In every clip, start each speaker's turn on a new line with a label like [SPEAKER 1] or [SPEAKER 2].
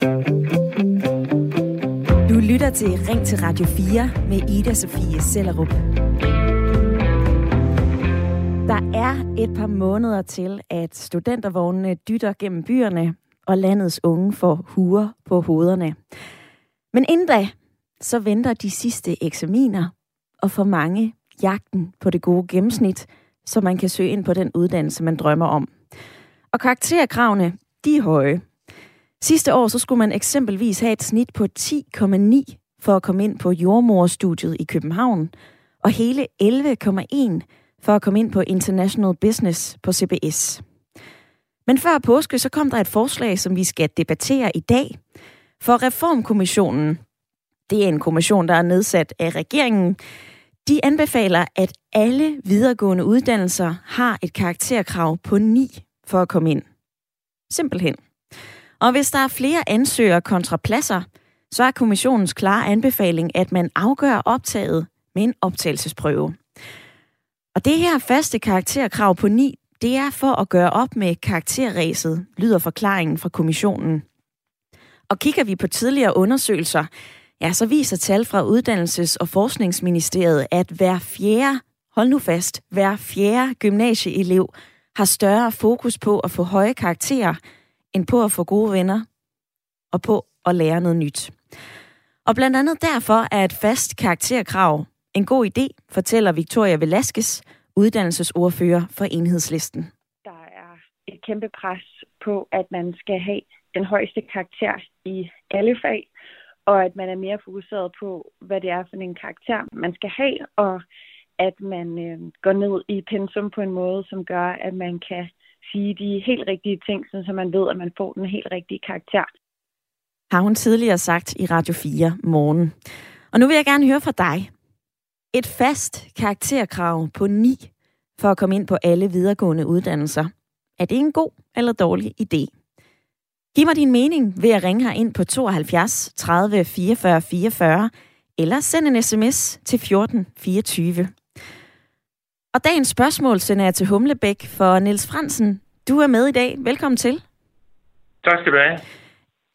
[SPEAKER 1] Du lytter til Ring til Radio 4 med Ida Sofie Sellerup. Der er et par måneder til, at studentervognene dytter gennem byerne, og landets unge får huer på hovederne. Men inden da, så venter de sidste eksaminer, og for mange jagten på det gode gennemsnit, så man kan søge ind på den uddannelse, man drømmer om. Og karakterkravene, de er høje. Sidste år så skulle man eksempelvis have et snit på 10,9 for at komme ind på jordmorstudiet i København, og hele 11,1 for at komme ind på International Business på CBS. Men før påske, så kom der et forslag, som vi skal debattere i dag. For Reformkommissionen, det er en kommission, der er nedsat af regeringen, de anbefaler, at alle videregående uddannelser har et karakterkrav på 9 for at komme ind. Simpelthen. Og hvis der er flere ansøgere kontra pladser, så er kommissionens klare anbefaling, at man afgør optaget med en optagelsesprøve. Og det her faste karakterkrav på 9, det er for at gøre op med karakterræset, lyder forklaringen fra kommissionen. Og kigger vi på tidligere undersøgelser, ja, så viser tal fra Uddannelses- og Forskningsministeriet, at hver fjerde, hold nu fast, hver fjerde gymnasieelev har større fokus på at få høje karakterer, end på at få gode venner og på at lære noget nyt. Og blandt andet derfor er et fast karakterkrav en god idé, fortæller Victoria Velasquez, uddannelsesordfører for Enhedslisten.
[SPEAKER 2] Der er et kæmpe pres på, at man skal have den højeste karakter i alle fag, og at man er mere fokuseret på, hvad det er for en karakter, man skal have, og at man øh, går ned i pensum på en måde, som gør, at man kan sige de helt rigtige ting, så man ved, at man får den helt rigtige karakter.
[SPEAKER 1] Har hun tidligere sagt i Radio 4 morgen. Og nu vil jeg gerne høre fra dig. Et fast karakterkrav på 9 for at komme ind på alle videregående uddannelser. Er det en god eller dårlig idé? Giv mig din mening ved at ringe her ind på 72 30 44 44 eller send en sms til 14 24. Og dagens spørgsmål sender jeg til Humlebæk for Niels Fransen. Du er med i dag. Velkommen til.
[SPEAKER 3] Tak skal du have.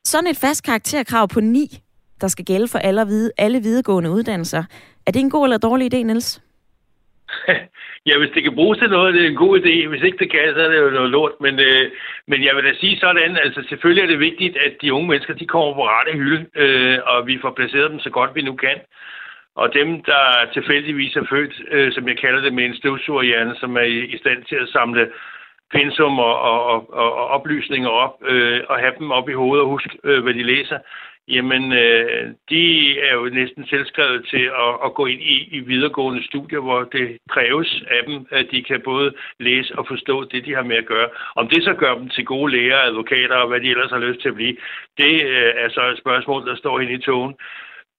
[SPEAKER 1] Sådan et fast karakterkrav på 9, der skal gælde for alle, alle videregående uddannelser. Er det en god eller dårlig idé, Niels?
[SPEAKER 3] ja, hvis det kan bruges til noget, det er en god idé. Hvis ikke det kan, så er det jo noget lort. Men, øh, men jeg vil da sige sådan, altså selvfølgelig er det vigtigt, at de unge mennesker, de kommer på rette hylde, øh, og vi får placeret dem så godt vi nu kan. Og dem, der tilfældigvis er født, øh, som jeg kalder det, med en støvsugerhjerne, som er i, i stand til at samle pensum og, og, og, og oplysninger op, øh, og have dem op i hovedet og huske, øh, hvad de læser, jamen øh, de er jo næsten selvskrevet til at, at gå ind i, i videregående studier, hvor det kræves af dem, at de kan både læse og forstå det, de har med at gøre. Om det så gør dem til gode læger, advokater og hvad de ellers har lyst til at blive, det øh, er så et spørgsmål, der står hen i togen.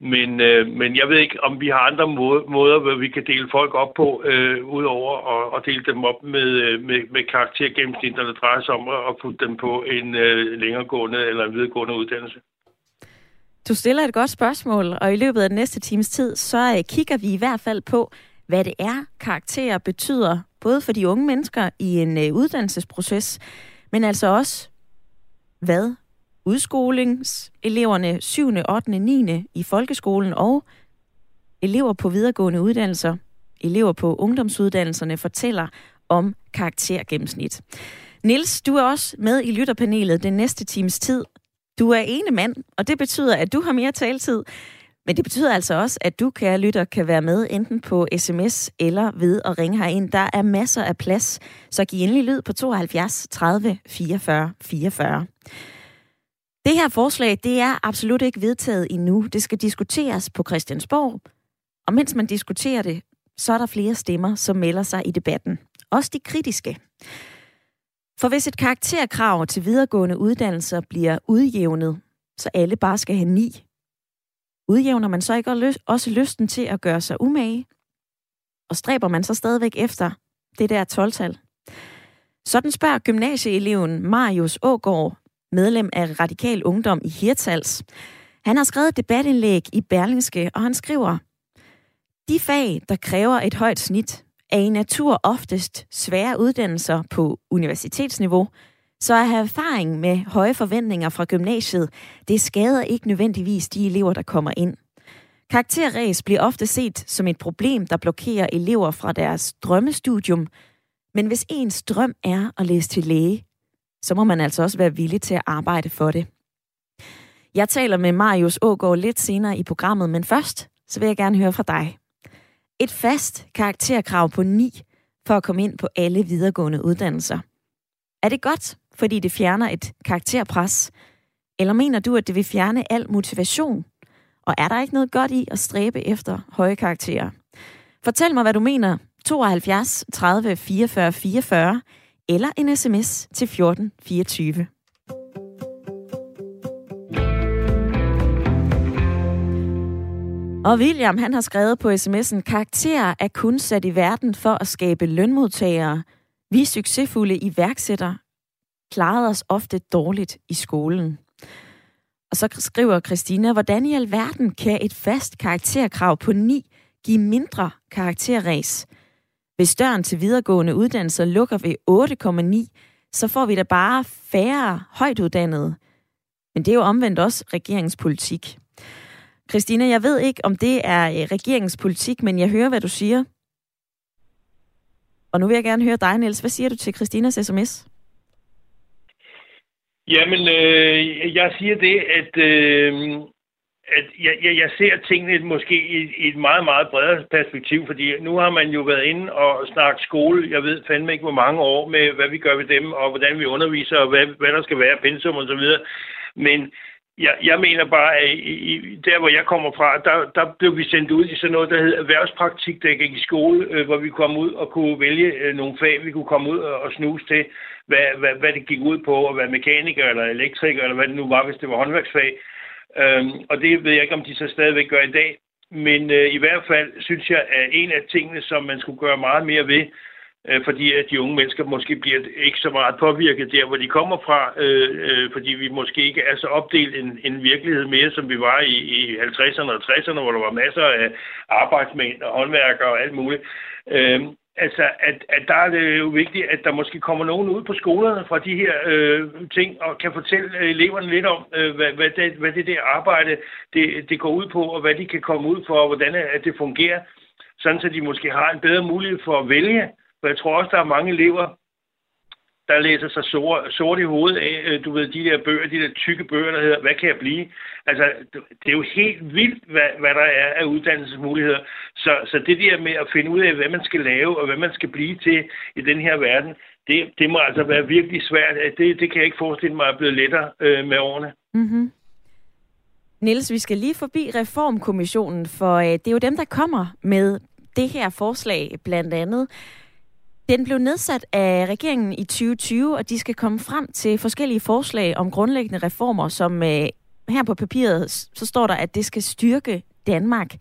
[SPEAKER 3] Men, øh, men jeg ved ikke, om vi har andre måder, hvor vi kan dele folk op på, øh, udover at, at dele dem op med, øh, med, med karaktergennemsnit, når det drejer sig om at putte dem på en øh, længeregående eller en videregående uddannelse.
[SPEAKER 1] Du stiller et godt spørgsmål, og i løbet af den næste times tid, så øh, kigger vi i hvert fald på, hvad det er, karakterer betyder, både for de unge mennesker i en øh, uddannelsesproces, men altså også, hvad udskolingseleverne 7., 8., 9. i folkeskolen og elever på videregående uddannelser, elever på ungdomsuddannelserne fortæller om karaktergennemsnit. Nils, du er også med i lytterpanelet den næste times tid. Du er ene mand, og det betyder, at du har mere taletid. Men det betyder altså også, at du, kære lytter, kan være med enten på sms eller ved at ringe herind. Der er masser af plads, så giv endelig lyd på 72 30 44 44. Det her forslag, det er absolut ikke vedtaget endnu. Det skal diskuteres på Christiansborg. Og mens man diskuterer det, så er der flere stemmer, som melder sig i debatten. Også de kritiske. For hvis et karakterkrav til videregående uddannelser bliver udjævnet, så alle bare skal have ni, udjævner man så ikke også lysten til at gøre sig umage? Og stræber man så stadigvæk efter det der 12-tal? Sådan spørger gymnasieeleven Marius Ågård, medlem af Radikal Ungdom i Hirtals. Han har skrevet et debatindlæg i Berlingske, og han skriver, de fag, der kræver et højt snit, er i natur oftest svære uddannelser på universitetsniveau, Så at have erfaring med høje forventninger fra gymnasiet, det skader ikke nødvendigvis de elever, der kommer ind. Karakterræs bliver ofte set som et problem, der blokerer elever fra deres drømmestudium. Men hvis ens drøm er at læse til læge, så må man altså også være villig til at arbejde for det. Jeg taler med Marius Ågaard lidt senere i programmet, men først så vil jeg gerne høre fra dig. Et fast karakterkrav på 9 for at komme ind på alle videregående uddannelser. Er det godt, fordi det fjerner et karakterpres? Eller mener du, at det vil fjerne al motivation? Og er der ikke noget godt i at stræbe efter høje karakterer? Fortæl mig, hvad du mener. 72 30 44 44 eller en sms til 1424. Og William, han har skrevet på sms'en, karakterer er kun sat i verden for at skabe lønmodtagere. Vi succesfulde iværksættere klarede os ofte dårligt i skolen. Og så skriver Christina, hvordan i alverden kan et fast karakterkrav på 9 give mindre karakterræs? Hvis døren til videregående uddannelser lukker ved 8,9, så får vi da bare færre højtuddannede. Men det er jo omvendt også regeringspolitik. Christina, jeg ved ikke, om det er øh, regeringspolitik, men jeg hører, hvad du siger. Og nu vil jeg gerne høre dig, Niels. Hvad siger du til Christinas sms?
[SPEAKER 3] Jamen, øh, jeg siger det, at, øh, at jeg, jeg, jeg ser tingene måske i, i et meget, meget bredere perspektiv, fordi nu har man jo været inde og snakket skole, jeg ved fandme ikke, hvor mange år med, hvad vi gør ved dem, og hvordan vi underviser, og hvad, hvad der skal være, pensum og så videre. Men jeg, jeg mener bare, at i, i, der hvor jeg kommer fra, der, der blev vi sendt ud i sådan noget, der hed erhvervspraktik, der gik i skole, øh, hvor vi kom ud og kunne vælge øh, nogle fag, vi kunne komme ud og, og snuse til, hvad, hvad, hvad det gik ud på, at være mekaniker eller elektriker, eller hvad det nu var, hvis det var håndværksfag. Øhm, og det ved jeg ikke, om de så stadigvæk gør i dag. Men øh, i hvert fald synes jeg, at en af tingene, som man skulle gøre meget mere ved, øh, fordi at de unge mennesker måske bliver ikke så meget påvirket der, hvor de kommer fra, øh, øh, fordi vi måske ikke er så opdelt en, en virkelighed mere, som vi var i, i 50'erne og 60'erne, hvor der var masser af arbejdsmænd og håndværkere og alt muligt. Øh, altså, at, at der er det jo vigtigt, at der måske kommer nogen ud på skolerne fra de her øh, ting, og kan fortælle øh, eleverne lidt om, øh, hvad, hvad, det, hvad det der arbejde, det, det går ud på, og hvad de kan komme ud for, og hvordan øh, at det fungerer, sådan så de måske har en bedre mulighed for at vælge, for jeg tror også, der er mange elever, der læser sig sort, sort i hovedet af, øh, du ved, de der bøger, de der tykke bøger, der hedder, hvad kan jeg blive? Altså, det er jo helt vildt, hvad, hvad der er af uddannelsesmuligheder. Så, så det der med at finde ud af, hvad man skal lave, og hvad man skal blive til i den her verden, det, det må altså være virkelig svært. Det, det kan jeg ikke forestille mig er blevet lettere øh, med årene.
[SPEAKER 1] Mm-hmm. Niels, vi skal lige forbi Reformkommissionen, for øh, det er jo dem, der kommer med det her forslag blandt andet. Den blev nedsat af regeringen i 2020, og de skal komme frem til forskellige forslag om grundlæggende reformer, som øh, her på papiret, så står der, at det skal styrke Danmark.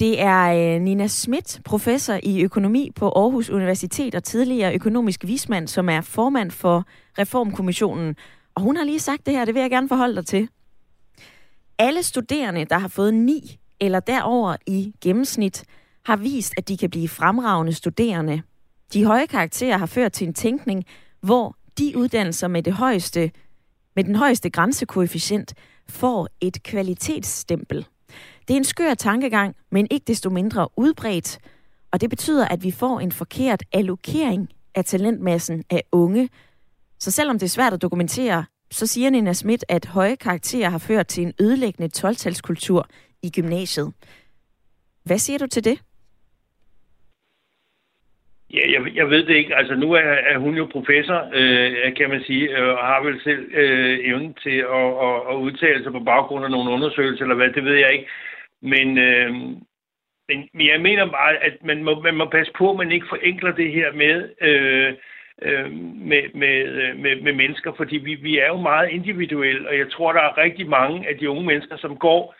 [SPEAKER 1] Det er øh, Nina Schmidt, professor i økonomi på Aarhus Universitet og tidligere økonomisk vismand, som er formand for Reformkommissionen. Og hun har lige sagt det her, det vil jeg gerne forholde dig til. Alle studerende, der har fået 9 eller derover i gennemsnit, har vist, at de kan blive fremragende studerende de høje karakterer har ført til en tænkning, hvor de uddannelser med det højeste med den højeste grænsekoefficient får et kvalitetsstempel. Det er en skør tankegang, men ikke desto mindre udbredt, og det betyder, at vi får en forkert allokering af talentmassen af unge. Så selvom det er svært at dokumentere, så siger Nina Schmidt, at høje karakterer har ført til en ødelæggende 12 i gymnasiet. Hvad siger du til det?
[SPEAKER 3] Ja, jeg, jeg ved det ikke. Altså, nu er, er hun jo professor, øh, kan man sige, øh, og har vel selv øh, evnen til at, at, at udtale sig på baggrund af nogle undersøgelser, eller hvad, det ved jeg ikke. Men, øh, men jeg mener bare, at man må, man må passe på, at man ikke forenkler det her med, øh, øh, med, med, øh, med, med mennesker, fordi vi, vi er jo meget individuelle, og jeg tror, der er rigtig mange af de unge mennesker, som går,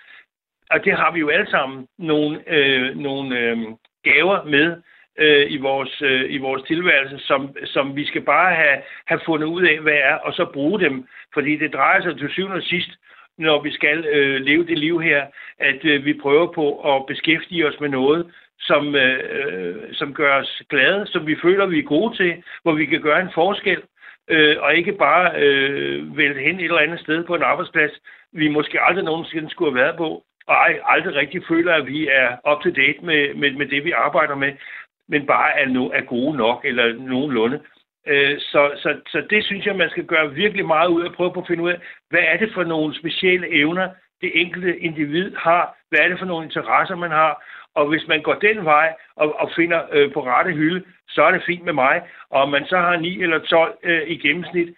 [SPEAKER 3] og det har vi jo alle sammen, nogle, øh, nogle øh, gaver med, øh, i, vores, øh, i vores tilværelse, som, som vi skal bare have, have fundet ud af, hvad er, og så bruge dem. Fordi det drejer sig til syvende og sidst, når vi skal øh, leve det liv her, at øh, vi prøver på at beskæftige os med noget, som, øh, som gør os glade, som vi føler, vi er gode til, hvor vi kan gøre en forskel. øh, og ikke bare øh, vælte hen et eller andet sted på en arbejdsplads, vi måske aldrig nogensinde skulle have været på, og ej, aldrig rigtig føler, at vi er up to date med, med, med det, vi arbejder med, men bare er, no, er gode nok, eller nogenlunde. Øh, så, så, så det synes jeg, man skal gøre virkelig meget ud af at prøve på at finde ud af, hvad er det for nogle specielle evner, det enkelte individ har, hvad er det for nogle interesser, man har, og hvis man går den vej og, og finder øh, på rette hylde, så er det fint med mig. Og om man så har 9 eller 12 øh, i gennemsnit,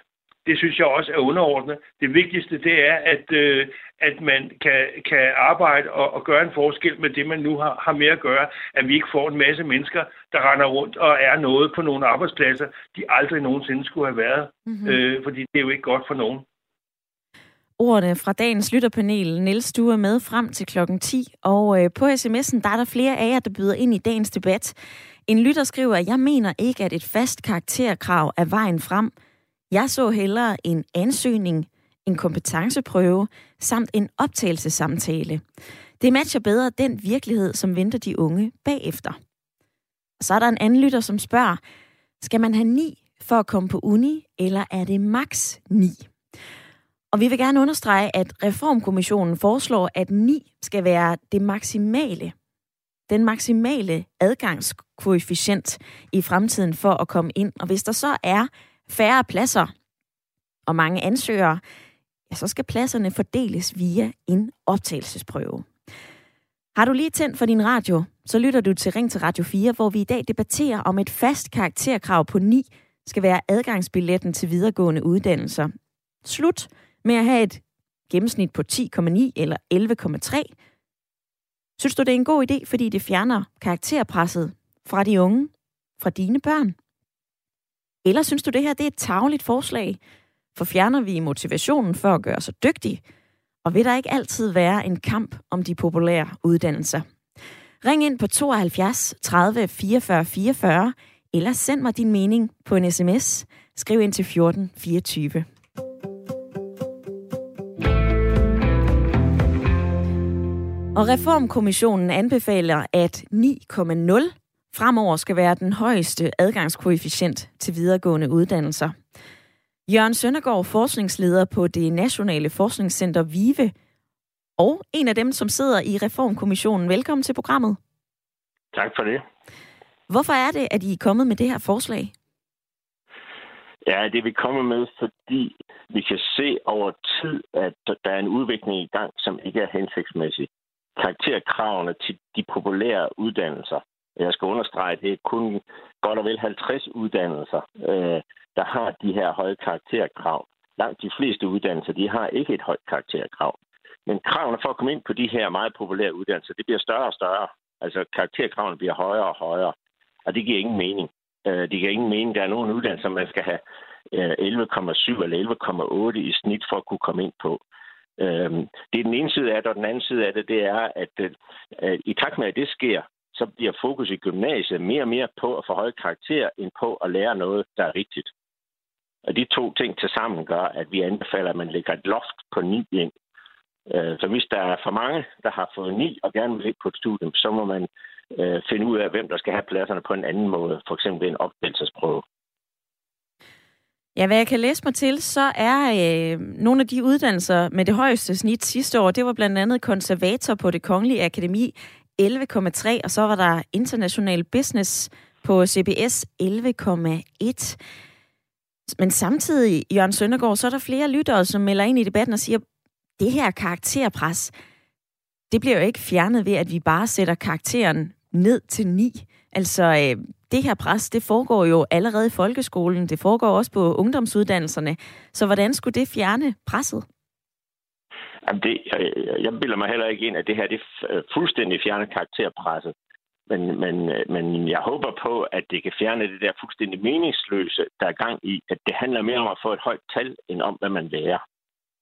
[SPEAKER 3] det synes jeg også er underordnet. Det vigtigste, det er, at, øh, at man kan, kan arbejde og, og gøre en forskel med det, man nu har, har med at gøre. At vi ikke får en masse mennesker, der render rundt og er noget på nogle arbejdspladser, de aldrig nogensinde skulle have været. Mm-hmm. Øh, fordi det er jo ikke godt for nogen
[SPEAKER 1] ordene fra dagens lytterpanel. Niels, du er med frem til klokken 10, og øh, på sms'en der er der flere af jer, der byder ind i dagens debat. En lytter skriver, at jeg mener ikke, at et fast karakterkrav er vejen frem. Jeg så hellere en ansøgning, en kompetenceprøve samt en optagelsesamtale. Det matcher bedre den virkelighed, som venter de unge bagefter. Og så er der en anden lytter, som spørger, skal man have 9 for at komme på uni, eller er det maks 9? Og vi vil gerne understrege, at Reformkommissionen foreslår, at 9 skal være det maksimale, den maksimale adgangskoefficient i fremtiden for at komme ind. Og hvis der så er færre pladser og mange ansøgere, ja, så skal pladserne fordeles via en optagelsesprøve. Har du lige tændt for din radio, så lytter du til Ring til Radio 4, hvor vi i dag debatterer om et fast karakterkrav på 9 skal være adgangsbilletten til videregående uddannelser. Slut med at have et gennemsnit på 10,9 eller 11,3. Synes du, det er en god idé, fordi det fjerner karakterpresset fra de unge, fra dine børn? Eller synes du, det her det er et tageligt forslag? For fjerner vi motivationen for at gøre sig dygtig? Og vil der ikke altid være en kamp om de populære uddannelser? Ring ind på 72 30 44 44, eller send mig din mening på en sms. Skriv ind til 14 24. Og Reformkommissionen anbefaler, at 9,0 fremover skal være den højeste adgangskoefficient til videregående uddannelser. Jørgen Søndergaard, forskningsleder på det Nationale Forskningscenter VIVE, og en af dem, som sidder i Reformkommissionen. Velkommen til programmet.
[SPEAKER 4] Tak for det.
[SPEAKER 1] Hvorfor er det, at I er kommet med det her forslag?
[SPEAKER 4] Ja, det vi kommet med, fordi vi kan se over tid, at der er en udvikling i gang, som ikke er hensigtsmæssig karakterkravene til de populære uddannelser. Jeg skal understrege, at det er kun godt og vel 50 uddannelser, øh, der har de her høje karakterkrav. Langt de fleste uddannelser, de har ikke et højt karakterkrav. Men kravene for at komme ind på de her meget populære uddannelser, det bliver større og større. Altså karakterkravene bliver højere og højere, og det giver ingen mening. Øh, det giver ingen mening. Der er nogle uddannelser, man skal have øh, 11,7 eller 11,8 i snit for at kunne komme ind på. Øh, det er den ene side af det, og den anden side af det, det er, at øh, i takt med, at det sker, så bliver fokus i gymnasiet mere og mere på at få høje karakter, end på at lære noget, der er rigtigt. Og de to ting til sammen gør, at vi anbefaler, at man lægger et loft på 9 ind. Øh, så hvis der er for mange, der har fået 9 og gerne vil ligge på et studium, så må man øh, finde ud af, hvem der skal have pladserne på en anden måde, for eksempel en opdagelsesprøve.
[SPEAKER 1] Ja, hvad jeg kan læse mig til, så er øh, nogle af de uddannelser med det højeste snit sidste år, det var blandt andet konservator på det Kongelige Akademi 11,3, og så var der international business på CBS 11,1. Men samtidig, Jørgen Søndergaard, så er der flere lyttere, som melder ind i debatten og siger, det her karakterpres, det bliver jo ikke fjernet ved, at vi bare sætter karakteren ned til 9. Altså, øh, det her pres, det foregår jo allerede i folkeskolen. Det foregår også på ungdomsuddannelserne. Så hvordan skulle det fjerne presset?
[SPEAKER 4] Jamen det, jeg, jeg bilder mig heller ikke ind, at det her det øh, fuldstændig fjerner karakterpresset. Men, men, øh, men jeg håber på, at det kan fjerne det der fuldstændig meningsløse, der er gang i, at det handler mere om at få et højt tal, end om, hvad man lærer.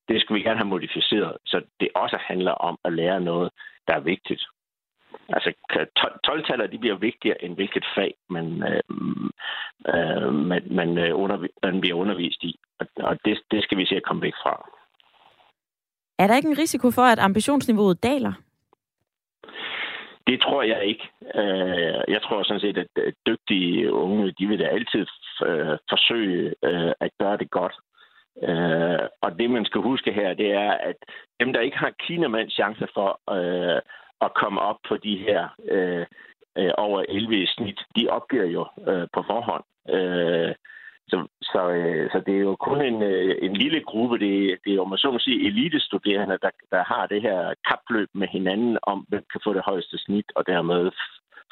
[SPEAKER 4] Det skal vi gerne have modificeret, så det også handler om at lære noget, der er vigtigt. Altså 12-taller, de bliver vigtigere end hvilket fag, man, øh, øh, man, man, øh, under, man bliver undervist i. Og det, det skal vi se at komme væk fra.
[SPEAKER 1] Er der ikke en risiko for, at ambitionsniveauet daler?
[SPEAKER 4] Det tror jeg ikke. Øh, jeg tror sådan set, at dygtige unge, de vil da altid øh, forsøge øh, at gøre det godt. Og det, man skal huske her, det er, at dem, der ikke har Kinamands chance for at komme op på de her over 11 i snit, de opgiver jo på forhånd. Så, så, øh, så det er jo kun en, øh, en lille gruppe, det, det er jo, man så må sige, elitestuderende, der, der har det her kapløb med hinanden om, hvem kan få det højeste snit, og dermed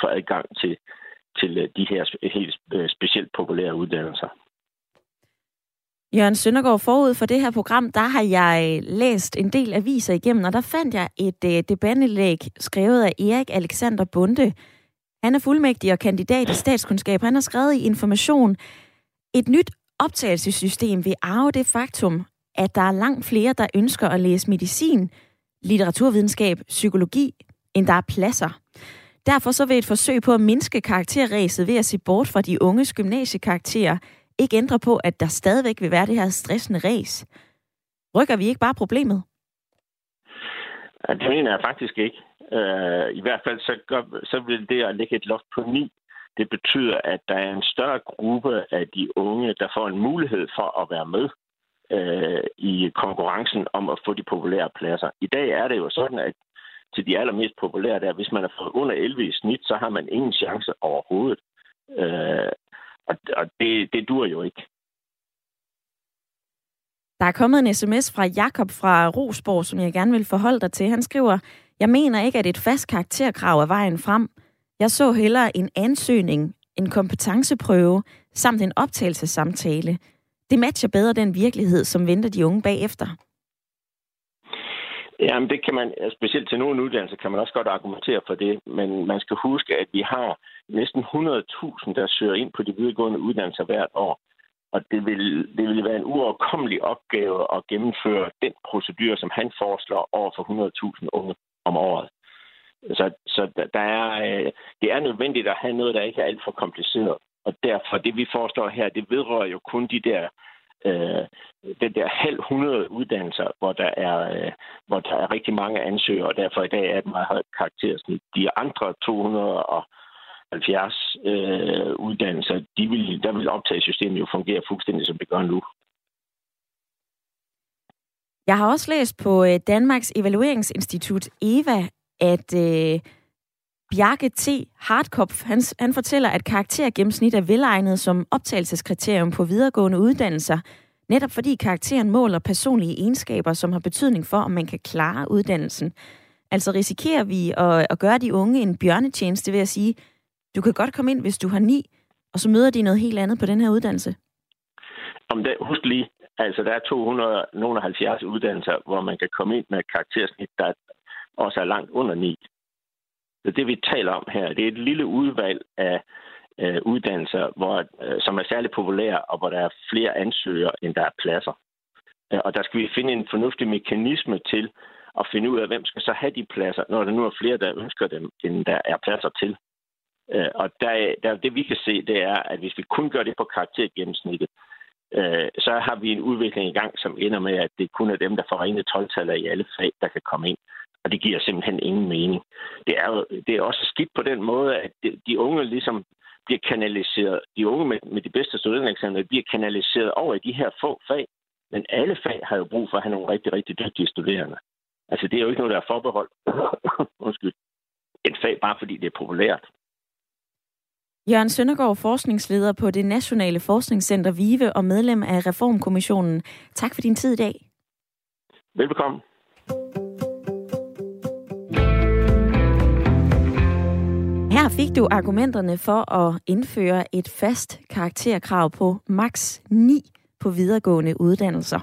[SPEAKER 4] få adgang til, til øh, de her helt øh, specielt populære uddannelser.
[SPEAKER 1] Jørgen Søndergaard, forud for det her program, der har jeg læst en del aviser igennem, og der fandt jeg et øh, debatindlæg skrevet af Erik Alexander Bunde. Han er fuldmægtig og kandidat i statskundskab. Han har skrevet i Information, et nyt optagelsessystem vil arve det faktum, at der er langt flere, der ønsker at læse medicin, litteraturvidenskab, psykologi, end der er pladser. Derfor så vil et forsøg på at mindske karakterræset ved at se bort fra de unges gymnasiekarakterer ikke ændre på, at der stadigvæk vil være det her stressende ræs. Rykker vi ikke bare problemet?
[SPEAKER 4] Det mener jeg faktisk ikke. Øh, I hvert fald så, gør, så vil det at lægge et loft på 9 det betyder, at der er en større gruppe af de unge, der får en mulighed for at være med øh, i konkurrencen om at få de populære pladser. I dag er det jo sådan, at til de allermest populære der, hvis man er fået under 11 i snit, så har man ingen chance overhovedet. Øh, og og det, det dur jo ikke.
[SPEAKER 1] Der er kommet en sms fra Jakob fra Rosborg, som jeg gerne vil forholde dig til. Han skriver, jeg mener ikke, at et fast karakterkrav er vejen frem. Jeg så hellere en ansøgning, en kompetenceprøve samt en optagelsessamtale. Det matcher bedre den virkelighed, som venter de unge bagefter.
[SPEAKER 4] Jamen, det kan man, specielt til nogle uddannelser, kan man også godt argumentere for det, men man skal huske, at vi har næsten 100.000, der søger ind på de videregående uddannelser hvert år. Og det vil, det vil være en uoverkommelig opgave at gennemføre den procedure, som han foreslår over for 100.000 unge om året. Så, så der er, øh, det er nødvendigt at have noget, der ikke er alt for kompliceret. Og derfor, det vi forestår her, det vedrører jo kun de der øh, den der halv hundrede uddannelser, hvor der, er, øh, hvor der er rigtig mange ansøgere, og derfor i dag er et meget højt karaktersnit. De andre 270 øh, uddannelser, de vil, der vil optagesystemet jo fungere fuldstændig, som det gør nu.
[SPEAKER 1] Jeg har også læst på øh, Danmarks Evalueringsinstitut EVA, at øh, Bjarke T. Hartkopf, han, han fortæller, at karaktergennemsnit er velegnet som optagelseskriterium på videregående uddannelser, netop fordi karakteren måler personlige egenskaber, som har betydning for, om man kan klare uddannelsen. Altså risikerer vi at, at gøre de unge en bjørnetjeneste ved at sige, du kan godt komme ind, hvis du har ni, og så møder de noget helt andet på den her uddannelse?
[SPEAKER 4] Om det, husk lige, altså der er 270 uddannelser, hvor man kan komme ind med et karaktersnit, der også er langt under 9. Så det, vi taler om her, det er et lille udvalg af øh, uddannelser, hvor, øh, som er særlig populære, og hvor der er flere ansøgere, end der er pladser. Øh, og der skal vi finde en fornuftig mekanisme til at finde ud af, hvem skal så have de pladser, når der nu er flere, der ønsker dem, end der er pladser til. Øh, og der, der, det vi kan se, det er, at hvis vi kun gør det på karaktergennemsnittet, øh, så har vi en udvikling i gang, som ender med, at det kun er dem, der får rene 12 i alle fag, der kan komme ind. Og det giver simpelthen ingen mening. Det er, jo, det er også skidt på den måde, at de unge ligesom bliver kanaliseret. De unge med, med de bedste studentereksamener bliver kanaliseret over i de her få fag. Men alle fag har jo brug for at have nogle rigtig, rigtig dygtige studerende. Altså, det er jo ikke noget, der er forbeholdt. Undskyld. Et fag bare fordi det er populært.
[SPEAKER 1] Jørgen Søndergaard, forskningsleder på det Nationale Forskningscenter VIVE og medlem af Reformkommissionen. Tak for din tid i dag.
[SPEAKER 4] Velbekomme.
[SPEAKER 1] Her fik du argumenterne for at indføre et fast karakterkrav på maks 9 på videregående uddannelser.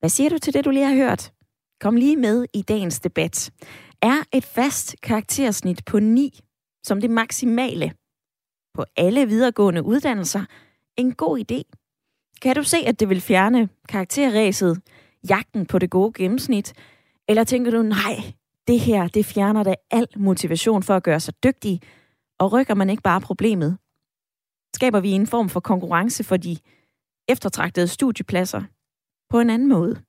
[SPEAKER 1] Hvad siger du til det, du lige har hørt? Kom lige med i dagens debat. Er et fast karaktersnit på 9 som det maksimale på alle videregående uddannelser en god idé? Kan du se, at det vil fjerne karakterræset, jagten på det gode gennemsnit? Eller tænker du, nej, det her, det fjerner da al motivation for at gøre sig dygtig, og rykker man ikke bare problemet? Skaber vi en form for konkurrence for de eftertragtede studiepladser på en anden måde?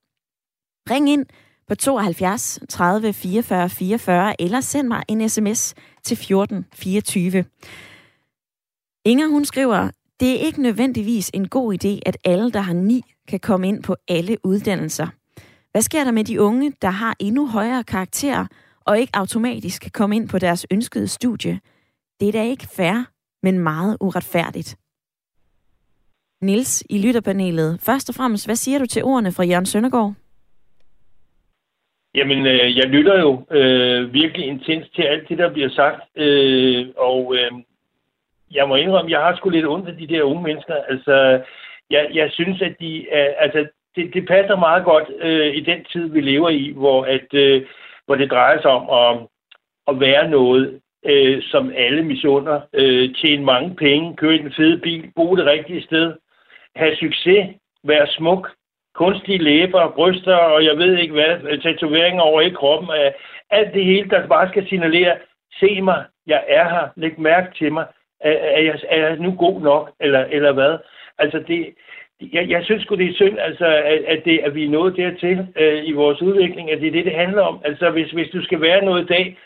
[SPEAKER 1] Ring ind på 72 30 44 44, eller send mig en sms til 14 24. Inger, hun skriver, det er ikke nødvendigvis en god idé, at alle, der har ni, kan komme ind på alle uddannelser. Hvad sker der med de unge, der har endnu højere karakterer, og ikke automatisk kan komme ind på deres ønskede studie? Det er da ikke fair, men meget uretfærdigt. Nils i lytterpanelet. Først og fremmest, hvad siger du til ordene fra Jørgen Søndergaard?
[SPEAKER 3] Jamen, øh, jeg lytter jo øh, virkelig intens til alt det, der bliver sagt. Øh, og øh, jeg må indrømme, jeg har sgu lidt ondt af de der unge mennesker. Altså, jeg, jeg synes, at de er, altså, det, det passer meget godt øh, i den tid, vi lever i, hvor, at, øh, hvor det drejer sig om at, at være noget, øh, som alle misunder. Øh, tjene mange penge, køre i den fede bil, bo det rigtige sted, have succes, være smuk, kunstige læber, bryster og jeg ved ikke hvad, øh, tatoveringer over i kroppen. Øh, alt det hele, der bare skal signalere, se mig, jeg er her, læg mærke til mig, er, er, jeg, er jeg nu god nok, eller, eller hvad? Altså det, jeg, jeg synes sgu, det er synd, altså, at, at, det, at vi er nået dertil øh, i vores udvikling, at det er det, det handler om. Altså, hvis, hvis du skal være noget i dag,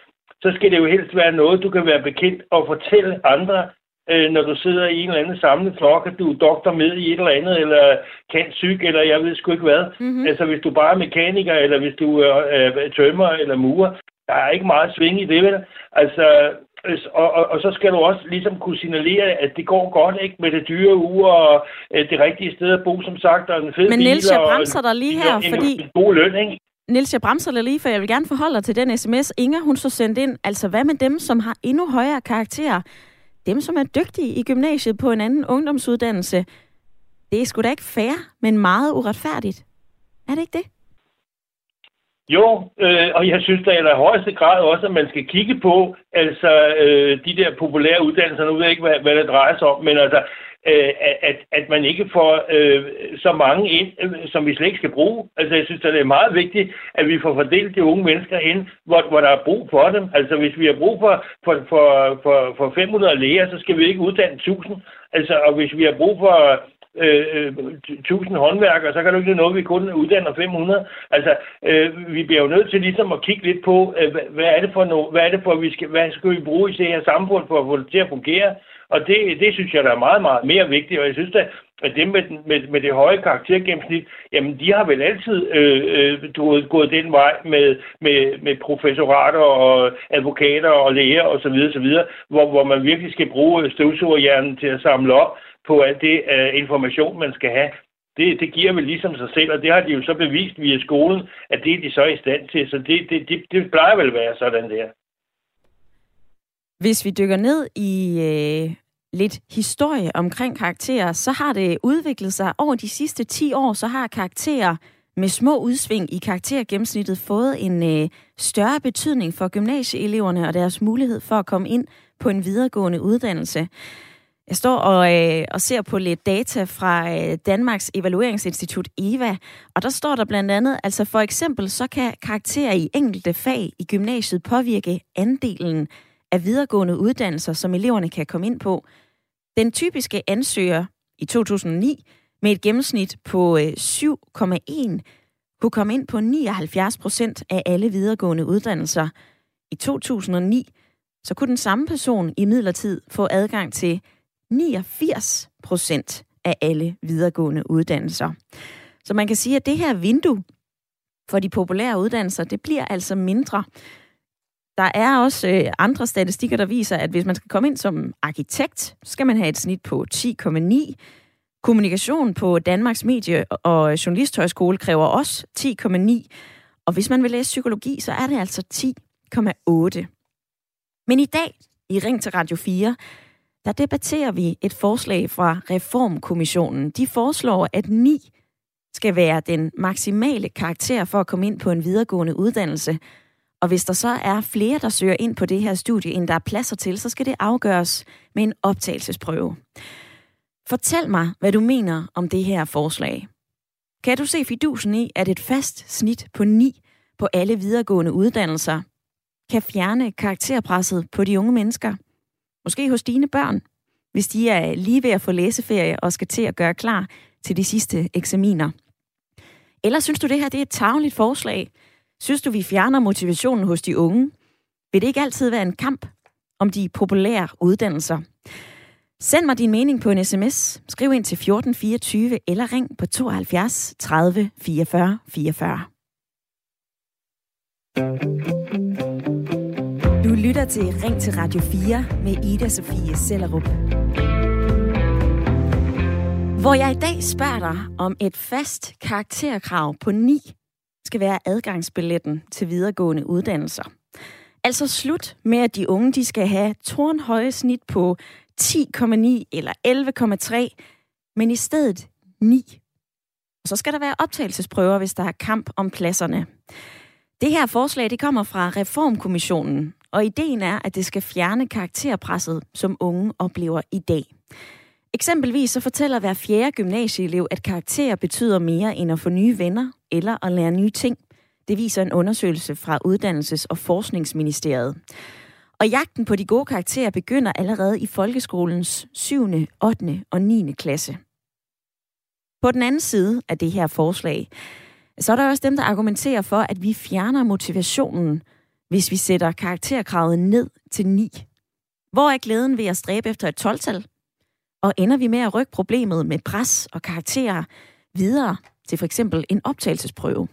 [SPEAKER 3] så skal det jo helst være noget, du kan være bekendt og fortælle andre, øh, når du sidder i en eller anden samlet flok, at du er doktor med i et eller andet, eller kan syg, eller jeg ved sgu ikke hvad. Mm-hmm. Altså, hvis du bare er mekaniker, eller hvis du er øh, tømmer eller murer, der er ikke meget sving i det, vel? Altså, og, og, og så skal du også ligesom kunne signalere, at det går godt ikke med det dyre uge og øh, det rigtige sted at bo, som sagt, og en fed
[SPEAKER 1] Men Niels, jeg bremser dig lige her,
[SPEAKER 3] en,
[SPEAKER 1] fordi...
[SPEAKER 3] En god løn, ikke?
[SPEAKER 1] Niels, jeg bremser dig lige, for jeg vil gerne forholde dig til den sms, Inger, hun så sendt ind. Altså, hvad med dem, som har endnu højere karakterer? Dem, som er dygtige i gymnasiet på en anden ungdomsuddannelse. Det er sgu da ikke fair, men meget uretfærdigt. Er det ikke det?
[SPEAKER 3] Jo, øh, og jeg synes da i højeste grad også, at man skal kigge på altså øh, de der populære uddannelser. Nu ved jeg ikke, hvad, hvad det drejer sig om, men altså, øh, at, at man ikke får øh, så mange ind, øh, som vi slet ikke skal bruge. Altså, jeg synes, da, det er meget vigtigt, at vi får fordelt de unge mennesker ind, hvor, hvor der er brug for dem. Altså, hvis vi har brug for, for, for, for, for 500 læger, så skal vi ikke uddanne 1000. Altså, og hvis vi har brug for øh, øh 1000 håndværkere, så kan du ikke noget, vi kun uddanner 500. Altså, øh, vi bliver jo nødt til ligesom at kigge lidt på, øh, hvad er det for noget, hvad er det for, vi skal, hvad skal vi bruge i det her samfund for at få det til at fungere? Og det, det synes jeg, der er meget, meget mere vigtigt, og jeg synes da, at dem med, med, med det høje karaktergennemsnit, jamen de har vel altid øh, øh, gået, gået den vej med, med, med professorater og advokater og læger osv., osv. Hvor, hvor man virkelig skal bruge støvsugerhjernen til at samle op på alt det uh, information, man skal have. Det, det giver vel ligesom sig selv, og det har de jo så bevist via skolen, at det er de så i stand til. Så det, det, det, det plejer vel at være sådan der.
[SPEAKER 1] Hvis vi dykker ned i øh, lidt historie omkring karakterer, så har det udviklet sig over de sidste 10 år, så har karakterer med små udsving i karaktergennemsnittet fået en øh, større betydning for gymnasieeleverne og deres mulighed for at komme ind på en videregående uddannelse. Jeg står og, øh, og ser på lidt data fra øh, Danmarks Evalueringsinstitut EVA, og der står der blandt andet, altså for eksempel, så kan karakterer i enkelte fag i gymnasiet påvirke andelen af videregående uddannelser, som eleverne kan komme ind på. Den typiske ansøger i 2009 med et gennemsnit på øh, 7,1 kunne komme ind på 79 procent af alle videregående uddannelser. I 2009 så kunne den samme person i midlertid få adgang til 89 procent af alle videregående uddannelser. Så man kan sige, at det her vindue for de populære uddannelser, det bliver altså mindre. Der er også øh, andre statistikker, der viser, at hvis man skal komme ind som arkitekt, så skal man have et snit på 10,9. Kommunikation på Danmarks Medie- og Journalisthøjskole kræver også 10,9. Og hvis man vil læse psykologi, så er det altså 10,8. Men i dag, i Ring til Radio 4, der debatterer vi et forslag fra Reformkommissionen. De foreslår, at 9 skal være den maksimale karakter for at komme ind på en videregående uddannelse. Og hvis der så er flere, der søger ind på det her studie, end der er pladser til, så skal det afgøres med en optagelsesprøve. Fortæl mig, hvad du mener om det her forslag. Kan du se fidusen i, at et fast snit på 9 på alle videregående uddannelser kan fjerne karakterpresset på de unge mennesker? Måske hos dine børn, hvis de er lige ved at få læseferie og skal til at gøre klar til de sidste eksaminer. Eller synes du, det her det er et tageligt forslag? Synes du, vi fjerner motivationen hos de unge? Vil det ikke altid være en kamp om de populære uddannelser? Send mig din mening på en sms. Skriv ind til 1424 eller ring på 72 30 44 44. Lytter til Ring til Radio 4 med Ida Sofie Sellerup. Hvor jeg i dag spørger dig, om et fast karakterkrav på 9 skal være adgangsbilletten til videregående uddannelser. Altså slut med, at de unge de skal have tårnhøje snit på 10,9 eller 11,3, men i stedet 9. Og så skal der være optagelsesprøver, hvis der er kamp om pladserne. Det her forslag det kommer fra Reformkommissionen, og ideen er, at det skal fjerne karakterpresset, som unge oplever i dag. Eksempelvis så fortæller hver fjerde gymnasieelev, at karakterer betyder mere end at få nye venner eller at lære nye ting. Det viser en undersøgelse fra Uddannelses- og Forskningsministeriet. Og jagten på de gode karakterer begynder allerede i folkeskolens 7., 8. og 9. klasse. På den anden side af det her forslag, så er der også dem, der argumenterer for, at vi fjerner motivationen, hvis vi sætter karakterkravet ned til 9. Hvor er glæden ved at stræbe efter et 12-tal? Og ender vi med at rykke problemet med pres og karakterer videre til for eksempel en optagelsesprøve?